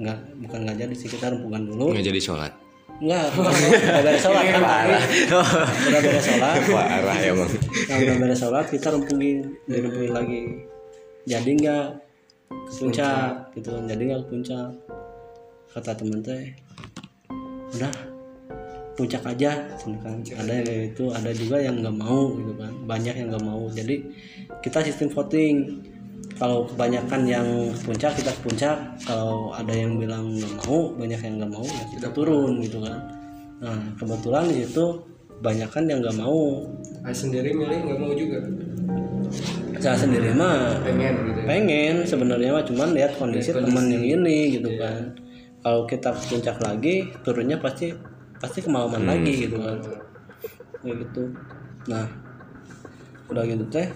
Nggak bukan nggak jadi sih kita rempukan dulu. Nggak jadi sholat? Nggak udah beres sholat kan? Udah beres sholat. Parah ya bang. Nah udah beres sholat kita rempungin, dirempungin lagi. Jadi nggak ke puncak gitu, kan. jadi nggak ke puncak. Kata temen teh, udah puncak aja, Cuma kan. Ada gitu, ada juga yang nggak mau gitu kan. Banyak yang nggak mau. Jadi kita sistem voting. Kalau kebanyakan yang puncak kita puncak. Kalau ada yang bilang nggak mau, banyak yang nggak mau, ya kita turun gitu kan. Nah kebetulan di situ banyakan yang nggak mau Ah, sendiri milih nggak mau juga. saya sendiri mah Pengen gitu. ya. pengen sebenarnya mah cuman lihat kondisi teman yang ini gitu kan kalau kita ke puncak lagi turunnya pasti pasti kemalaman lagi gitu kan. Kayak gitu. Nah udah gitu teh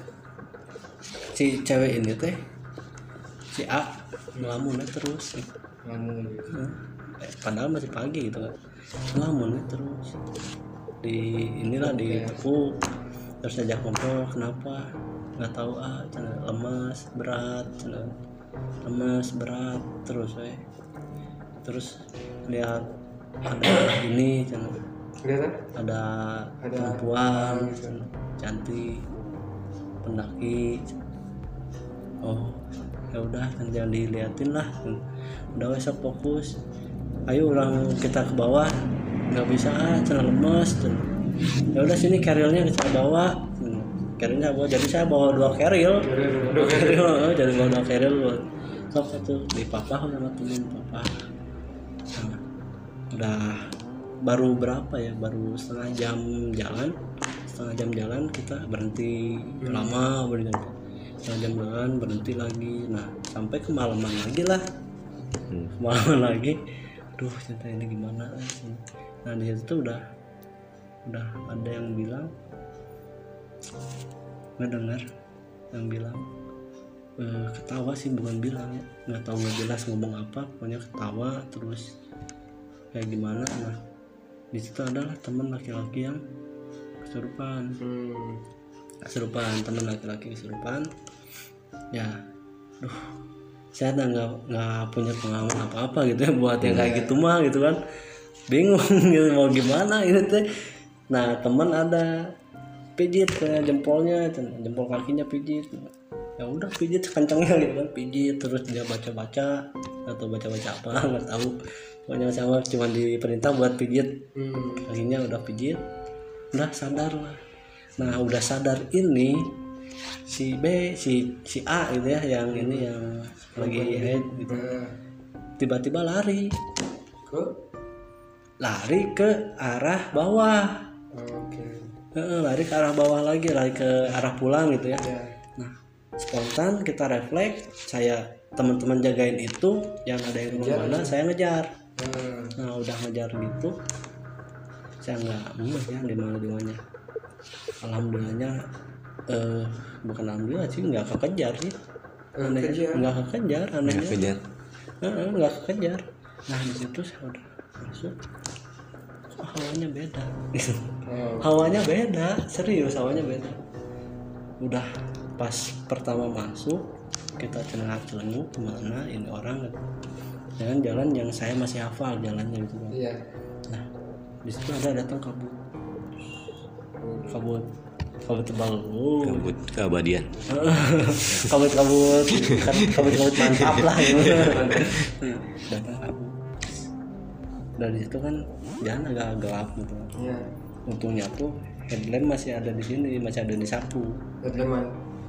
si cewek ini teh si A ngelamunnya terus. Ngomong. Hah? Eh, padahal masih pagi gitu kan. Ngelamunnya terus. Di inilah di tepuk terus ajak ngobrol kenapa? Nggak tahu ah cina, lemas berat cina. lemas berat terus eh terus lihat ada ini cina. Kelihatan? ada Ada- perempuan cina, cantik pendaki. Oh ya udah jangan diliatin lah. Udah wes fokus. Ayo orang kita ke bawah. Nggak bisa ah lemes ya udah sini carrielnya kita bawa cina. carrielnya bawa jadi saya bawa dua carriel dua oh, [laughs] jadi bawa dua carriel buat sok itu. Di papa sama temen papa udah baru berapa ya? Baru setengah jam jalan. Setengah jam jalan kita berhenti lama berhenti setengah jam jalan berhenti lagi. Nah sampai kemalaman lagi lah. Kemalaman lagi. Duh cerita ini gimana sih? Nah di situ tuh udah udah ada yang bilang nggak dengar yang bilang eh, ketawa sih bukan bilang ya. Nggak tahu nggak jelas ngomong apa pokoknya ketawa terus. Kayak gimana nah. Di situ adalah teman laki-laki yang kesurupan. Hmm. kesurupan teman laki-laki kesurupan. Ya duh. Saya nggak nggak punya pengalaman apa-apa gitu ya buat yang kayak gitu mah gitu kan. Bingung [laughs] gitu mau gimana ini teh. Nah teman ada. Pijit jempolnya jempol kakinya pijit ya udah pijit kencangnya gitu kan pijit terus dia baca-baca atau baca-baca apa [laughs] nggak tahu. Pokoknya sama cuma diperintah buat pijit. Hmm. kakinya udah pijit udah sadar lah. Nah udah sadar ini si B si si A gitu ya yang ini yang lagi head gitu. Nah, tiba-tiba lari. Kok? lari ke arah bawah. Oke. Heeh, lari ke arah bawah lagi lari ke arah pulang gitu ya. Ya. Spontan kita refleks saya teman-teman jagain itu yang ada yang mana saya ngejar. Nah, nah udah ngejar gitu saya nggak mudah ya di mana di mana alhamdulillahnya eh bukan alhamdulillah sih nggak kekejar sih. Aneh kekejar. nggak kekejar anehnya. Kejar. Heeh, nggak kekejar. Nah di situ saya udah masuk. Kok hawanya beda? [laughs] Oh. hawanya beda serius hawanya beda. Udah pas pertama masuk kita cengar celenguk ke mana ini orang. Dengan jalan yang saya masih hafal jalannya gitu kan. Iya. nah di situ ada datang kabut. Kabut. Kabut tebal. Oh. kabut keabadian. [laughs] Kabut kabut. Kabut kabut mantap lah. Gitu [laughs] datang. Kabut dari situ kan jalan agak gelap gitu. Iya. untungnya tuh headlamp masih ada di sini masih ada di saku Baterai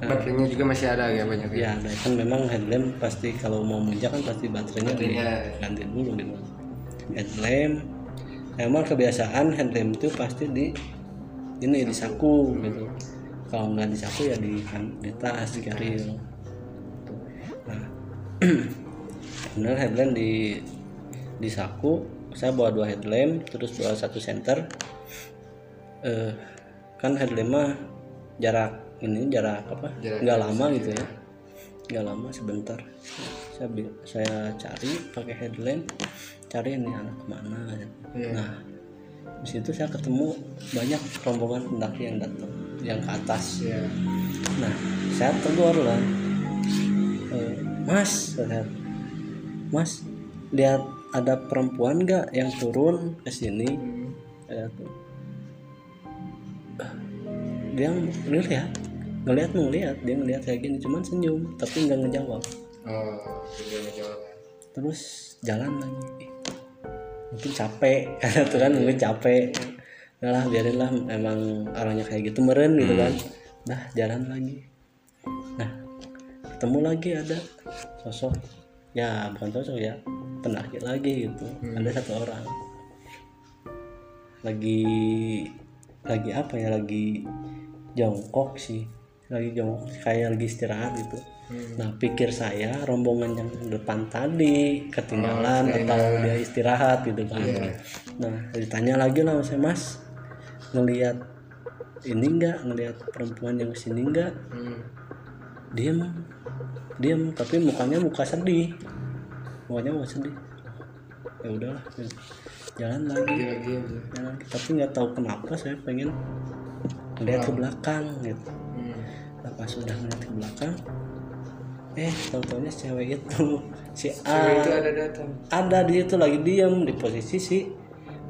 baterainya juga masih ada ya banyak ya. ya ada kan memang headlamp pasti kalau mau muncak kan pasti baterainya Baterainya. diganti dulu gitu headlamp emang kebiasaan headlamp itu pasti di ini di saku gitu kalau nggak di saku ya di kan- di tas di carrier Gitu. nah [clears throat] bener headlamp di di saku saya bawa dua headlamp terus bawa satu center eh kan headlamp mah jarak ini jarak apa? Jarak nggak lama gitu ya. Nggak lama sebentar. Saya saya cari pakai headlamp. Cari ini anak ke mana. Iya. nah di situ saya ketemu banyak rombongan pendaki yang datang yang ke atas. Iya. Nah, saya tegur lah, "Eh, Mas, saya, Mas, lihat ada perempuan nggak yang turun ke sini? "Ah, dia ngeliat, ngeliat ngeliat, dia ngeliat kayak gini, cuman senyum, tapi nggak ngejawab. Oh, ngejawab. Terus jalan lagi, mungkin capek, [laughs] karena tuh kan mungkin capek. Udah lah, biarin lah, emang orangnya kayak gitu meren gitu kan. Dah, jalan lagi. Nah, ketemu lagi ada sosok ya bukan sosok ya pendaki lagi gitu ada satu orang lagi lagi apa ya lagi jongkok sih lagi jongkok kayak lagi istirahat gitu. Nah pikir saya rombongan yang depan tadi ketinggalan atau dia istirahat gitu kan. Nah ditanya lagi lah saya mas ngelihat ini enggak ngelihat perempuan yang sini enggak Hmm. diem diem tapi mukanya muka sedih. Mukanya muka sedih? Ya udahlah jalan lagi. Lagi lagi. ya. jalan tapi nggak tahu kenapa saya pengen lihat ke belakang gitu. Hmm. Nah, pas sudah ngeliat ke belakang eh tahu taunya cewek itu si A. Cewek itu ada datang. ada di itu lagi diem di posisi si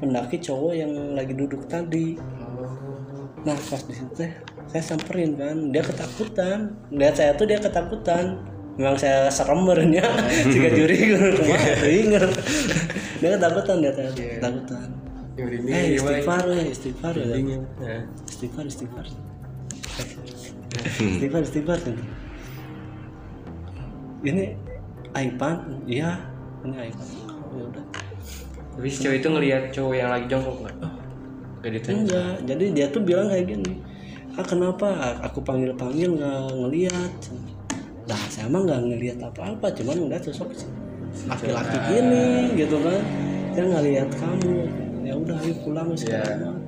pendaki cowok yang lagi duduk tadi. Oh. Nah pas di situ saya samperin kan dia ketakutan. Lihat saya tuh dia ketakutan. Memang saya serem merenya jika [laughs] juri ke mana? Ingat. Dia ketakutan dia teh. Ketakutan. Yang merinding, eh gimana? istighfar ya. Istighfar ya. Istighfar istighfar istighfar istighfar gitu. ini Aipan iya ini Aipan oh, ya udah. Tapi si cewek itu ngelihat cowok yang lagi jongkok nggak? Gak ditanya. enggak jadi dia tuh bilang kayak gini ah kenapa? Aku panggil panggil nggak ngelihat. Nah saya mah nggak ngelihat apa apa cuman ngeliat sosok laki-laki gini gitu kan. Saya nggak lihat kamu. Ya udah ayo pulang sekarang.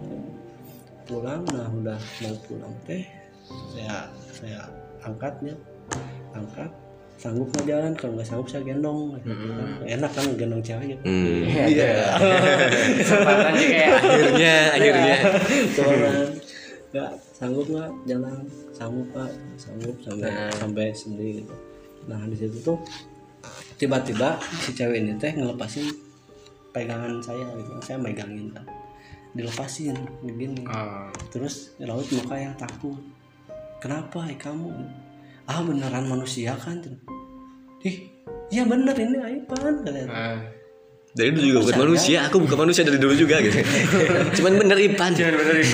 Pulang nah udah mau pulang teh saya saya angkatnya angkat. Sanggup nggak jalan? Kalau nggak sanggup saya gendong. Enak kan gendong cewek gitu. Hmm. Iya. Kayak akhirnya akhirnya. Cuman nggak sanggup nggak jalan? Sanggup pak? Sanggup sampai sampai sendiri gitu. Nah di situ tuh tiba-tiba si cewek ini teh ngelepasin pegangan saya gitu. Saya megangin kan dilepasin begini. Oh. terus laut muka yang takut kenapa eh, kamu? Ah beneran manusia kan? Ih iya bener ini Aipan katanya Ah. dari dulu juga bukan manusia aku bukan manusia dari dulu juga gitu. [laughs] Cuman bener Ipan Jangan bener ini.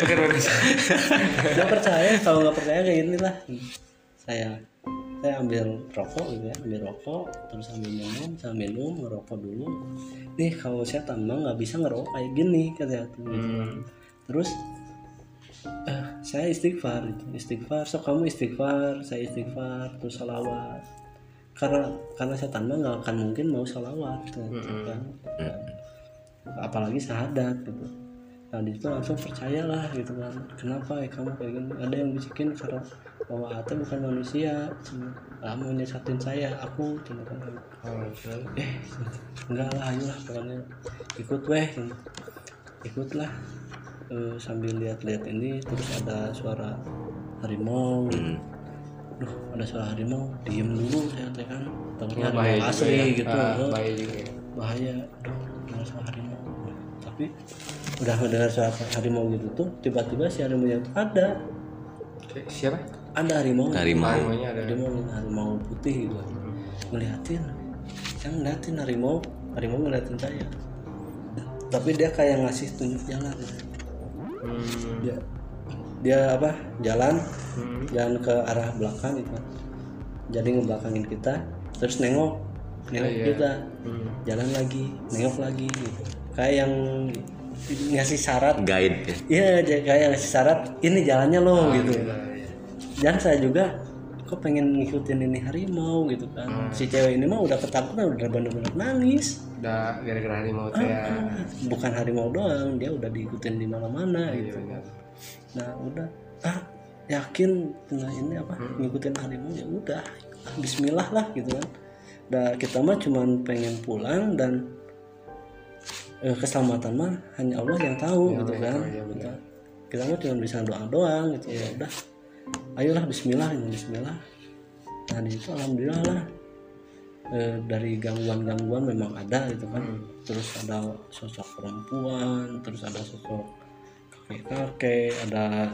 Bukan manusia. nggak percaya kalau nggak percaya kayak gini lah saya saya ambil rokok gitu ya ambil rokok terus sambil minum sambil minum ngerokok dulu. Nih kalau saya tambah nggak bisa ngerokok kayak gini katanya gitu. Kan. terus eh, saya istighfar gitu. Istighfar so kamu istighfar saya istighfar terus salawat karena karena saya tambah nggak akan mungkin mau salawat gitu. Kan. Apalagi sahadat gitu. Nah di situ langsung percayalah gitu kan. Kenapa ya kamu kayak gini? Ada yang bisikin karena bahwa Ata bukan manusia ah, mau nyesatin saya aku cuma kan. Oh, terus? eh enggak lah ayolah pokoknya. Ikut weh gitu. ikutlah Eh, sambil lihat-lihat ini terus ada suara harimau. Duh, ada suara harimau diem dulu saya teh kan takutnya Oh, bahaya harimau asli ya. gitu. Ah, bahaya juga ya. bahaya. Aduh ada suara harimau. Tapi udah mendengar suara harimau gitu tuh tiba-tiba si harimau itu ada. Siapa? Ada harimau. Harimau. Harimaunya ada. Harimau harimau putih gitu. Ngeliatin. Yang ngeliatin harimau harimau ngeliatin saya. Tapi dia kayak ngasih tunjuk jalan hmm. dia dia apa jalan Hmm. jalan ke arah belakang gitu jadi ngebelakangin kita terus nengok nengok iya. kita Hmm. jalan lagi nengok lagi gitu kayak yang ngasih syarat guide ya iya kayak ngasih syarat ini jalannya loh gitu Iya, iya. dan saya juga kok pengen ngikutin ini harimau gitu kan. Hmm. si cewek ini mah udah ketakutan udah bener-bener nangis. Udah gara-gara harimau teh ya. Ah, bukan harimau doang dia udah diikutin di mana-mana Iya, gitu. benar. nah udah. Ah yakin nah ini apa ngikutin harimau ya udah. Ah, Bismillah lah gitu kan. Nah, kita mah cuman pengen pulang dan eh, keselamatan mah hanya Allah yang tahu gitu kan. iya, kita, kita mah cuma bisa doa doang gitu. Ya udah ayolah Bismillah ini Bismillah. Nah di situ Alhamdulillah lah. Eh, dari gangguan-gangguan memang ada gitu kan. Terus ada sosok perempuan terus ada sosok kakek-kakek ada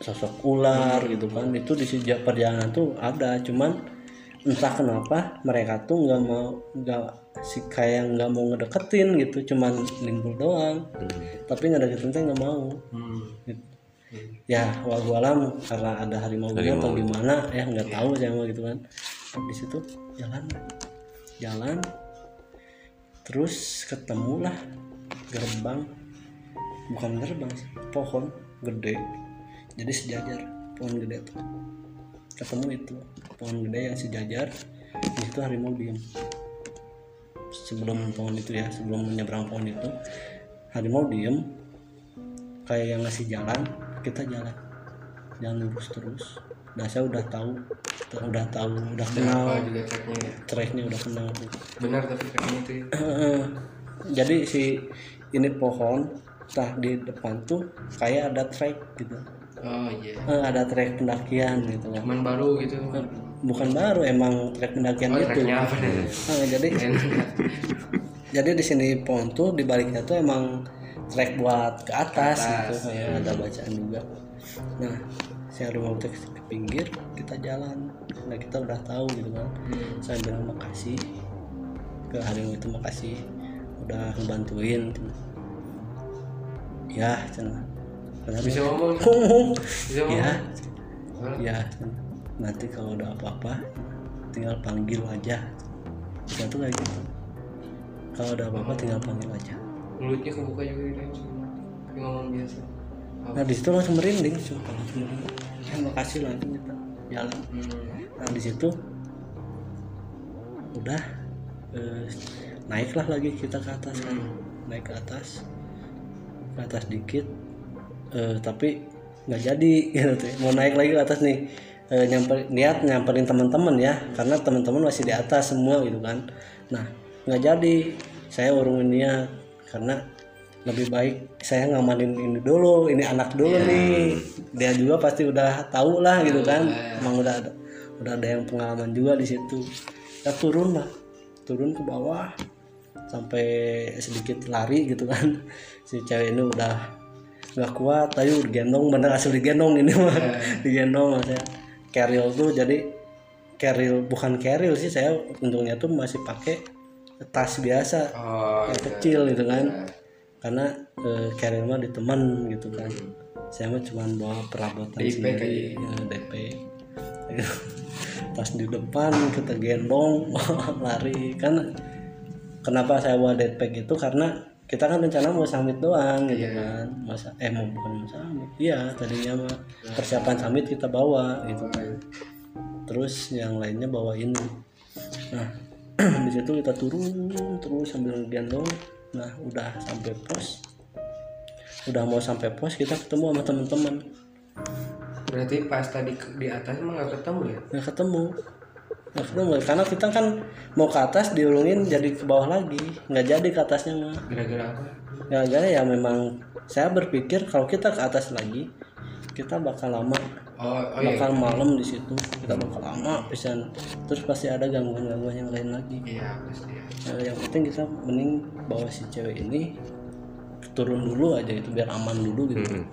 sosok ular gitu kan. Itu di sejak perjalanan tuh ada cuman entah kenapa mereka tuh nggak mau nggak si kayak nggak mau ngedeketin gitu cuman nimbul doang. Tapi ngedeketin teh nggak mau. Hmm. gitu. Ya walau alam karena ada harimau, juga atau gimana ya nggak tahu saya mah gitu kan. Di situ jalan. Jalan. Terus ketemulah gerbang. Bukan gerbang sih pohon gede. Jadi sejajar pohon gede tuh. Ketemu itu pohon gede yang sejajar di situ harimau diem. Sebelum pohon itu ya sebelum menyeberang pohon itu harimau diem. Kayak yang ngasih jalan kita jalan jalan lurus terus. Nah saya udah tahu udah tahu udah kenal. apa juga tracknya ya? Tracknya udah kenal. Benar tapi tracknya itu ya. Jadi si ini pohon tah di depan tuh kayak ada trek gitu. Oh iya. Eh, ada trek pendakian gitu. Kan cuman baru gitu bukan baru emang trek pendakian oh tracknya apa jadi [laughs] jadi di sini pohon tuh di baliknya tuh emang trek buat ke atas, gitu. kayak ada bacaan juga. Nah si harimau teh ke pinggir kita jalan. Nah kita udah tahu gitu kan. Saya bilang makasih ke harimau itu makasih udah ngebantuin. Ya Kenapa? bisa ngomong bisa ngomong? Ya ya nanti kalau udah apa-apa tinggal panggil aja. Kita tuh kayak gitu kalau udah apa-apa tinggal panggil aja mulutnya kebuka juga gitu tapi ngomong biasa. Nah di situ langsung merinding sumpah langsung merinding. Ya makasih langsung kita jalan. Hmm. nah di situ udah eh, naiklah lagi kita ke atas kan. Naik ke atas ke atas dikit eh, tapi nggak jadi [laughs] gitu tuh. mau naik lagi ke atas nih eh, nyamper niat nyamperin teman-teman ya karena teman-teman masih di atas semua gitu kan. Nah nggak jadi. Saya urungin niat karena lebih baik saya ngamanin ini dulu ini anak dulu nih. Dia juga pasti udah tahu lah gitu kan. Emang udah ada udah ada yang pengalaman juga di situ. Ya turun lah turun ke bawah sampai sedikit lari gitu kan. [laughs] Si cewek ini udah nggak kuat ayo digendong bener asli digendong ini mah. [laughs] Digendong maksudnya carrier tuh jadi carrier bukan carrier sih saya untungnya tuh masih pakai tas biasa. Oh yang kecil gitu kan. Karena eh, carrier mah di teman gitu kan. Saya mah cuma bawa perabotan DP sendiri. ya, DP tas di depan kita gendong [laughs] lari. Kan kenapa saya bawa deadpack itu karena kita kan rencana mau summit doang gitu kan. Masa eh mau bukan mau summit. Iya tadinya mah persiapan summit kita bawa gitu kan. Terus yang lainnya bawa ini nah di situ kita turun terus sambil gendong. Nah udah sampai pos. Udah mau sampai pos kita ketemu sama teman-teman. Berarti pas tadi di atas emang nggak ketemu ya? Nggak ketemu. Nggak ketemu karena kita kan mau ke atas diulungin jadi ke bawah lagi. Nggak jadi ke atasnya mah gara-gara apa? Gara-gara ya memang saya berpikir kalau kita ke atas lagi kita bakal lama. Oh oh iya. Bakal malam di situ. Kita bakal lama pisan. Terus pasti ada gangguan-gangguan yang lain lagi. Iya pasti ya. Nah, yang penting kita mending bawa si cewek ini turun dulu aja itu biar aman dulu gitu.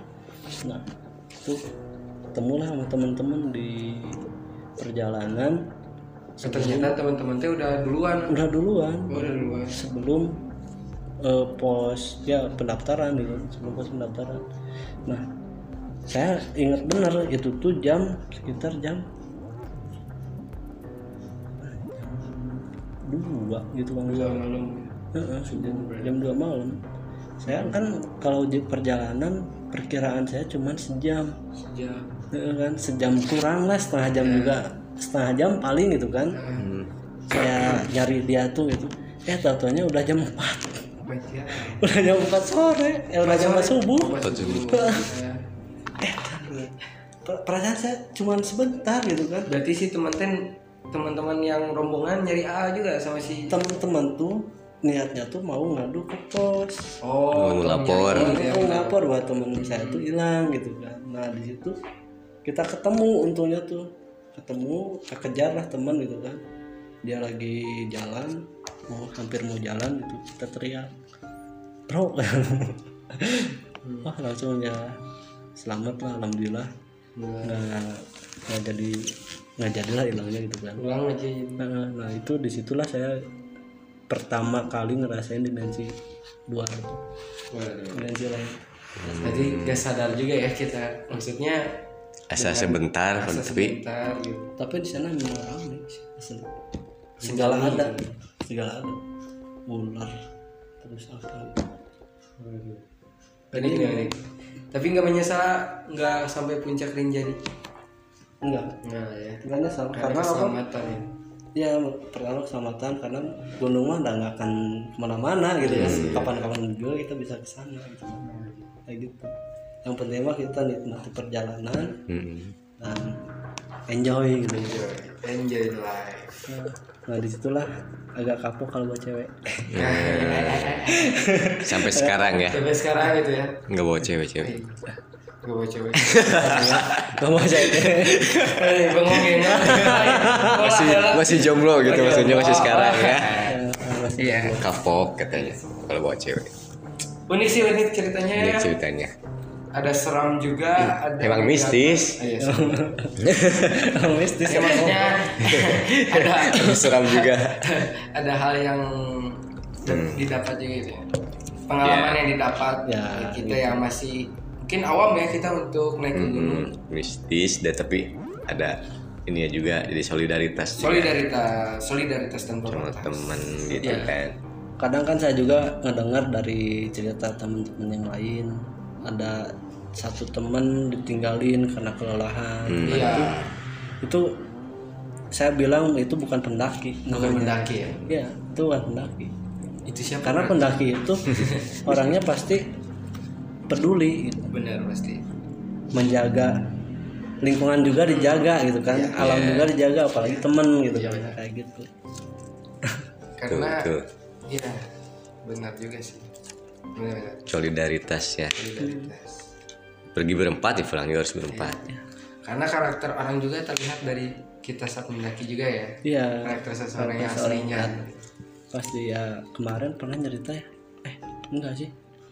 Nah itu ketemulah sama teman-teman di perjalanan. Ternyata teman-teman teh udah duluan. Udah duluan. Oh, udah duluan. Sebelum eh, pos ya pendaftaran gitu. Sebelum pos pendaftaran. Nah saya ingat benar itu tuh jam sekitar jam dua gitu bang dua malam. Heeh, jam, jam dua malam. Saya kan kalau di perjalanan perkiraan saya cuma sejam. Sejam. Kan sejam kurang lah setengah jam juga. Setengah jam paling gitu kan. Saya nyari dia tuh itu eh tatonya udah jam 4 baca udah jam 4 sore eh udah jam 4 subuh [laughs] Eh per- perasaan saya cuma sebentar gitu kan. Berarti si teman ten teman-teman yang rombongan nyari A juga sama si teman-teman tuh niatnya tuh mau ngadu ke pos. Oh Mau lapor. mau ngapor buat temen saya tuh hilang gitu kan. Nah di situ kita ketemu untungnya tuh. Ketemu kekejar lah teman gitu kan. Dia lagi jalan mau hampir mau jalan gitu. Kita teriak bro. [laughs] Wah langsung ya selamat lah alhamdulillah. Nggak nggak jadi nggak jadilah hilangnya gitu kan. Pulang aja gitu. nah, nah itu di situlah saya pertama kali ngerasain dimensi luar. Dimensi lain. Berarti gak sadar juga ya kita. Maksudnya Asa sebentar, asa tapi sebentar gitu. tapi di sana memang ramai segala ada segala ada ular terus apa? Gitu. Tadi? Tapi nggak menyesal nggak sampai puncak Rinjani. enggak Enggak ya. enggak nyesal Karena karena apa keselamatan ya. ya pertama keselamatan karena gunung mah nggak akan ke mana-mana gitu ya kapan-kapan juga kita bisa ke sana gitu kayak gitu yang penting mah kita nikmati perjalanan Mm-mm. dan enjoy gitu Enjoy the life. nah di situlah agak kapok kalau buat cewek [laughs] sampai sekarang ya Sampai sekarang gitu ya. nggak bawa cewek-cewek Gak bawa cewek. [laughs] nggak mau cewek bengongin ya. [laughs] masih masih jomblo gitu maksudnya masih sekarang ya Iya. kapok katanya kalau bawa cewek Unik sih unik ceritanya ini ya. ceritanya Ada seram juga, ada emang mistis Iya, seram. [laughs] mistis Ya, maksudnya ada seram juga ada hal yang didapat juga gitu ya. Pengalaman Ya. yang didapat Ya, dari kita yang masih mungkin awam ya kita untuk naik ke gunung. Hmm, mistis dan tapi ada ini ya juga jadi solidaritas juga Solidaritas, solidaritas dan sama pemberontak. teman gitu Iya. kan kadang kan saya juga ngedengar dari cerita teman-teman yang lain ada satu teman ditinggalin karena kelelahan Hmm. Iya, itu saya bilang itu bukan pendaki bukan mendaki ya. ya itu bukan pendaki Itu siapa? karena pendaki itu [laughs] orangnya pasti peduli gitu. benar pasti. menjaga lingkungan juga dijaga gitu kan alam juga dijaga apalagi temen gitu Iya, kan benar. kayak gitu [laughs] Karena Betul. iya benar juga sih. Benar-benar. solidaritas ya Solidaritas. Pergi berempat ya pulang juga harus berempat. Karena karakter orang juga terlihat dari kita saat mendaki juga ya. iya. Karakter seseorang yang aslinya. pasti ya kemarin pernah cerita ya? Eh enggak sih.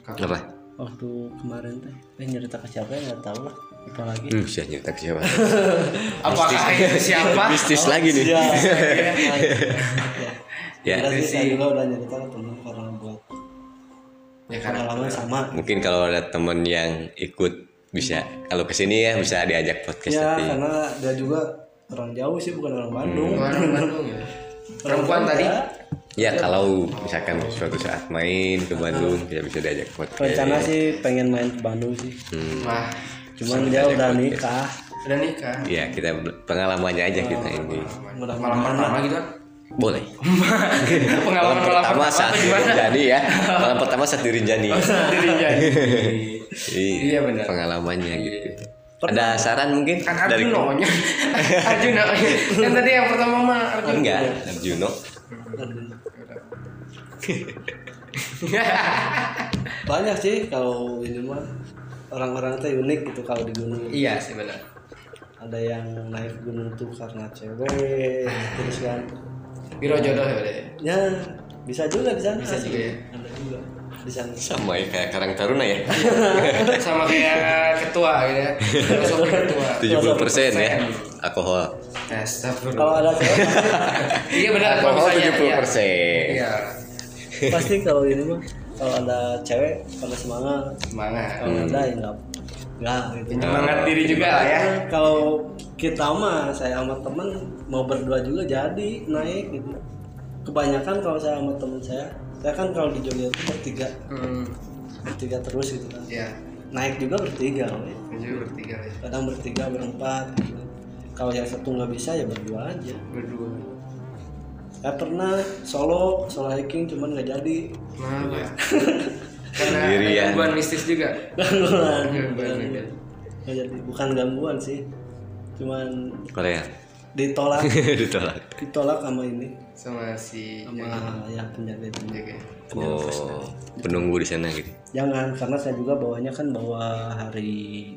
Apa? Waktu kemarin teh. Eh nyerita ke siapa ya? Nggak tahu lah. Apalagi hmm, bisa nyerita ke siapa? [laughs] Apakah itu siapa? mistis lagi nih. [laughs] ya. Ya sih saya juga udah nyerita ke temen karena buat Ya karena pengalaman sama. Mungkin kalau ada teman yang ikut bisa. Kalau ke sini ya bisa diajak podcast ya nanti karena dia juga orang jauh sih bukan orang Bandung. Orang Bandung ya. [laughs] Perempuan tadi. ya. Kalau misalkan suatu saat main ke Bandung ya bisa diajak podcast. Rencana sih pengen main ke Bandung sih. Hmm, Wah, cuman dia udah nikah. Udah nikah. ya kita pengalamannya aja kita ini. Malam pertama gitu kan? boleh. [laughs] Pengalaman malam pertama saat di gimana? Rinjani ya. Malam pertama saat di Rinjani Diri jadi. [laughs] Iya, benar. pengalamannya gitu ada saran mungkin Kan dari Arjuno nya. [laughs] Arjuno. Kan tadi yang pertama mah Arjuno. enggak Arjuno [laughs] banyak sih kalau ini mah orang-orang teh unik gitu kalau di gunung Iya sih benar. ada yang naik gunung tuh karena cewek terus kan Biro jodoh ya udah. ya bisa juga di sana Bisa juga ya. ada juga di sana sama ya kayak Karang Taruna ya [laughs] Sama kayak ketua gitu ya. Filosofi ketua. 70 persen ya alkohol kalau ada cewek [laughs] Iya benar kalau alkohol misalnya 70 iya. persen Iya. pasti kalau ini mah kalau ada cewek pada semangat Semangat. kalau ada ya nggak nggak gitu Penyemangat diri juga lah ya. kalau kita mah saya sama temen mau berdua juga jadi naik gitu kebanyakan kalau saya sama temen saya saya kan kalau di Jogja itu bertiga Hmm. bertiga terus gitu kan Iya. naik juga bertiga woy. Jadi bertiga ya. kadang bertiga berempat gitu. kalau yang satu nggak bisa ya berdua aja Berdua. saya pernah solo solo hiking cuman nggak jadi Kenapa? [laughs] Karena ada Sendirian. gangguan mistis juga. gangguan nggak jadi bukan gangguan sih cuman Korea ditolak [laughs] ditolak ditolak sama ini Sama si sama ya penjaga itu penjaga. oh penunggu di sana gitu jangan karena saya juga bawanya kan bawa hari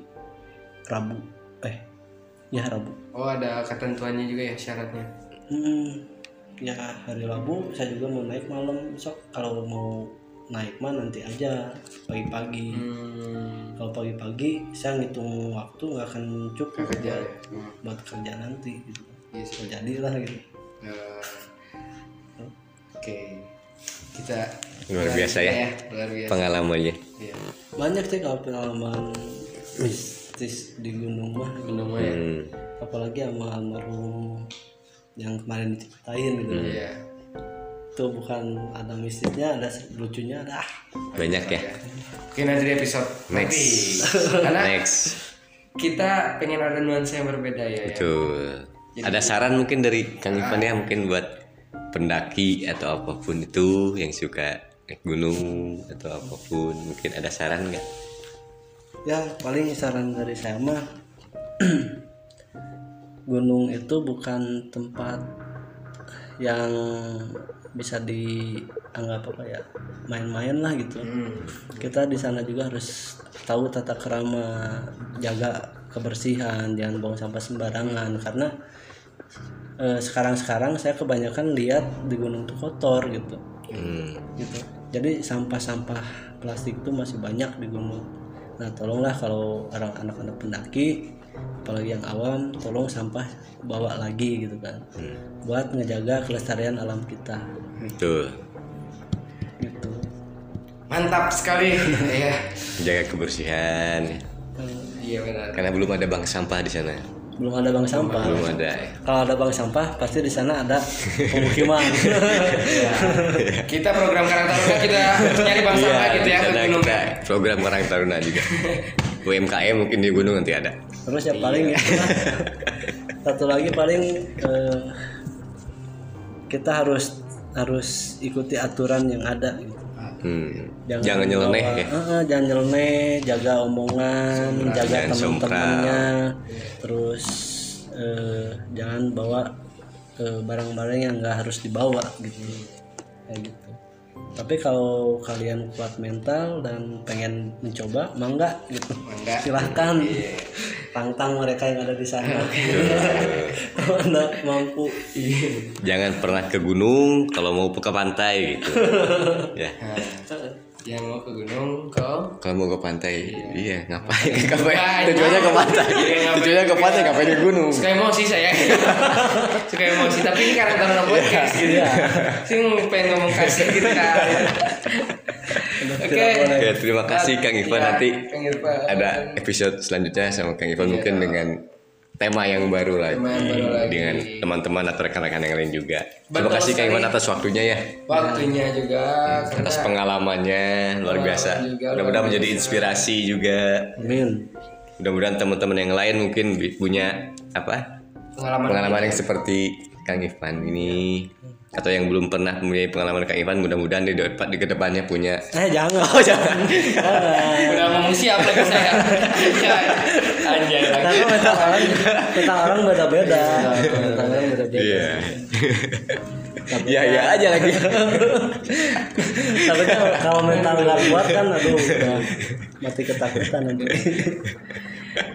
Rabu eh ya Rabu Oh ada ketentuannya juga ya syaratnya. hmm, ya hari Rabu saya juga mau naik malam besok kalau mau naik mah nanti aja pagi-pagi Hmm. kalau pagi-pagi saya ngitung waktu nggak akan cukup Kerja buat, ya. Hmm. buat kerja nanti gitu Iya sih. Nggak jadilah gitu Eh, Oke. Kita luar biasa ya Luar biasa. pengalamannya Iya. banyak sih kalau pengalaman mistis di gunung mah Gunung ya. hmm. apalagi sama almarhum yang kemarin diceritain gitu Iya. itu bukan ada mistisnya ada lucunya ada banyak ya Oke nanti di episode Next. nanti. Karena next kita pengen ada nuansa yang berbeda ya. ya. betul ada saran mungkin dari Kang Ivan ya mungkin buat pendaki atau apa pun itu yang suka naik gunung atau apa pun mungkin ada saran nggak? Ya paling saran dari saya mah [clears throat] gunung itu bukan tempat yang bisa dianggap apa ya main-main lah gitu. Hmm. kita di sana juga harus tahu tata kerama jaga kebersihan jangan buang sampah sembarangan. Karena sekarang-sekarang saya kebanyakan lihat di gunung itu kotor gitu. Hmm. gitu. Jadi sampah-sampah plastik itu masih banyak di gunung. Nah tolonglah kalau orang anak-anak pendaki apalagi yang awam tolong sampah bawa lagi gitu kan. Buat ngejaga kelestarian alam kita. Betul. Gitu. Mantap sekali. [laughs] Iya. jaga kebersihan. Iya benar. karena belum ada bank sampah di sana belum ada bank sampah belum ada ya. kalau ada bank sampah pasti di sana ada pemukiman [laughs] Kita program karakter kita nyari bangsa Iya, gitu di ya ke sana gunung. kita program Karang Taruna juga [laughs] UMKM mungkin di gunung nanti ada terus ya paling lah. satu lagi paling eh, kita harus harus ikuti aturan yang ada gitu. Hmm. jangan nyeleneh bawa- ya. Heeh, jangan nyeleneh jaga omongan jaga jangan teman-temannya terus eh, jangan bawa eh, barang-barang yang nggak harus dibawa gitu. Kayak gitu tapi kalau kalian kuat mental dan pengen mencoba mangga gitu. Mangga. silahkan. Tantang mereka yang ada di sana. Kalau anda mampu. Jangan pernah ke gunung kalau mau ke pantai gitu. [laughs] Ya. Nah, yang mau ke gunung kalau mau ke pantai. Iya. Ngapain ngapain Ngapain? tujuannya ke pantai. Iya, tujuannya ke pantai ngapain ke gunung? Suka emosi saya. [laughs] Suka emosi tapi ini karena karena podcast gitu ya. Sih pengen ngomong kasih gitu kan. Oke. Oke, terima kasih Kang Ivan. Iya, nanti Kang Ivan. ada episode selanjutnya sama Kang Ivan mungkin dengan tema yang baru lagi Tema yang baru lagi. dengan teman-teman atau rekan-rekan yang lain juga. Terima Betul kasih Kang Ivan sekali. atas waktunya ya, waktunya juga. Atas karena pengalamannya luar biasa. Mudah-mudahan menjadi inspirasi juga. amin. Mudah-mudahan teman-teman yang lain mungkin punya apa? Pengalaman pengalaman yang seperti Kang Ivan ini. Atau yang belum pernah mempunyai pengalaman Kang Ivan mudah-mudahan di depan di ke depannya punya. Eh jangan. Oh [laughs] jangan. Udah ngomong siap lagi saya [laughs] anjay. Karena mental orang mental orang beda-beda. Mental orang beda-beda. Iya. Iya iya aja lagi. Tapi kalau mental nggak kuat kan aduh udah mati ketakutan nanti.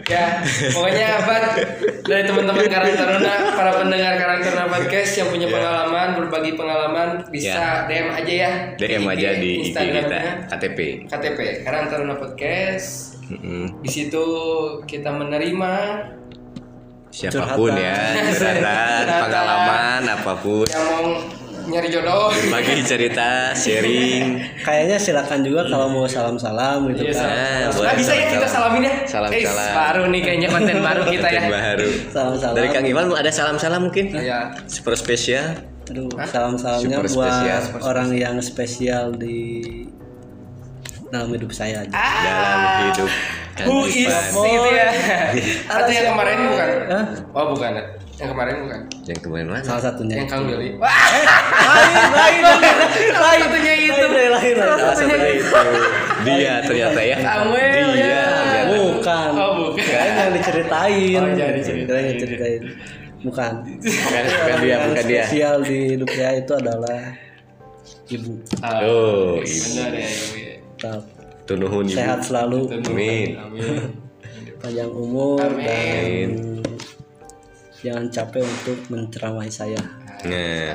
Ya pokoknya apa dari teman-teman Karang Taruna para pendengar Karang Taruna podcast yang punya Ya. pengalaman berbagi pengalaman bisa DM aja ya. DM aja di IG kita Instagramnya. KTP KTP Karang Taruna podcast Di situ kita menerima siapa pun ya curhatan. Curhatan. pengalaman apa pun. Yang mau nyari jodoh. Bagi cerita sharing. Kayaknya silakan juga kalau mau salam-salam gitu Iya, kan. Nah, Nah, bisa ya kita salam. salamin ya? Salam, Eh, baru nih kayaknya konten baru [laughs] kita ya. Baru. Salam-salam. Dari Kang Iwan ada salam-salam mungkin? Ya super spesial. Aduh, salam-salamnya buat spesial, orang yang spesial di dalam hidup saya aja. dalam hidup Who is Ivan itu ya atau yang kemarin bukan Hah? oh bukan ya yang kemarin bukan yang kemarin mana Salah satunya. yang Kang Billy lain, lain, lain, satunya itu lain, lain, lain. Salah satunya itu dia ternyata ya Samuel, dia ya. ternyata. Bukan. Oh, bukan. Yang diceritain. Oh, jangan diceritain. Kirain yang diceritain. Bukan. bukan, bukan dia Yang bukan dia spesial di hidup saya itu adalah ibu. oh ibu benar ya ibu ya. Tetap tunuhun ibu sehat selalu, amin amin panjang umur Amin. dan jangan capek untuk menceramai saya. nah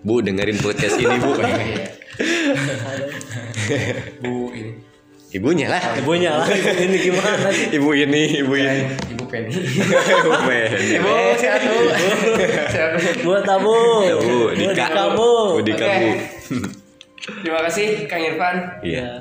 bu dengerin podcast ini bu [laughs] bu ini ibunya lah Ibunya lah, ini gimana sih? ibu ini ibu ini ibu Penny Men. ibu sehat bu sehat bu Buat tabu. Bu, Buat Dika. kamu. Bu Oke. bu terima kasih Kang Irfan iya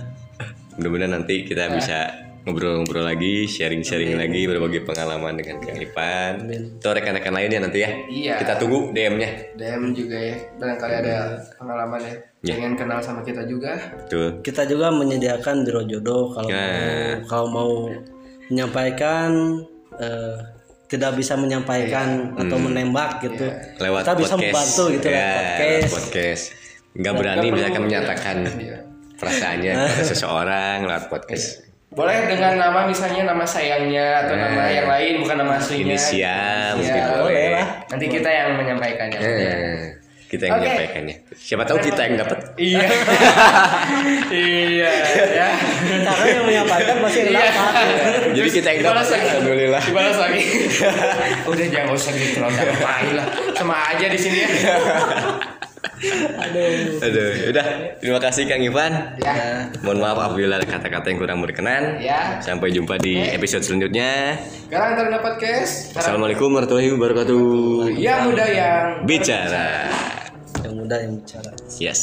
mudah-mudahan nanti kita bisa ngobrol-ngobrol lagi sharing-sharing lagi berbagi pengalaman dengan Kang Ipan. Atau rekan-rekan lainnya nanti ya. Iya. kita tunggu DM-nya DM juga ya. Barangkali ada pengalaman ya. Ya. pengen kenal sama kita juga. Tuh Kita juga menyediakan biro jodoh kalau Nah. mau kalau mau menyampaikan eh, tidak bisa menyampaikan atau menembak gitu. lewat kita bisa podcast. membantu gitu ya, lewat lewat podcast. podcast nggak berani misalkan perlu, menyatakan. Iya. Perasaannya [laughs] pada seseorang lewat podcast. Boleh dengan nama misalnya nama sayangnya atau nama yang lain bukan nama aslinya. Inisial Iya, mungkin boleh boleh. lah. nanti kita yang menyampaikannya. Eh, kita yang Oke. menyampaikannya. Siapa tahu kita yang dapat. Iya. [laughs] Iya ya. Karena yang menyampaikan pasti yang Iya. dapat. jadi kita yang dapat alhamdulillah. Dibalas lagi. [laughs] Udah jangan usah gitu loh ngapain lah. Sama aja di sini ya Aduh. aduh udah terima kasih Kang Ivan ya. Mohon maaf apabila ada kata-kata yang kurang berkenan. Ya. Sampai jumpa di episode selanjutnya. Sekarang Taruna Podcast assalamualaikum warahmatullahi wabarakatuh. Ya muda yang bicara. Yang muda yang bicara. yes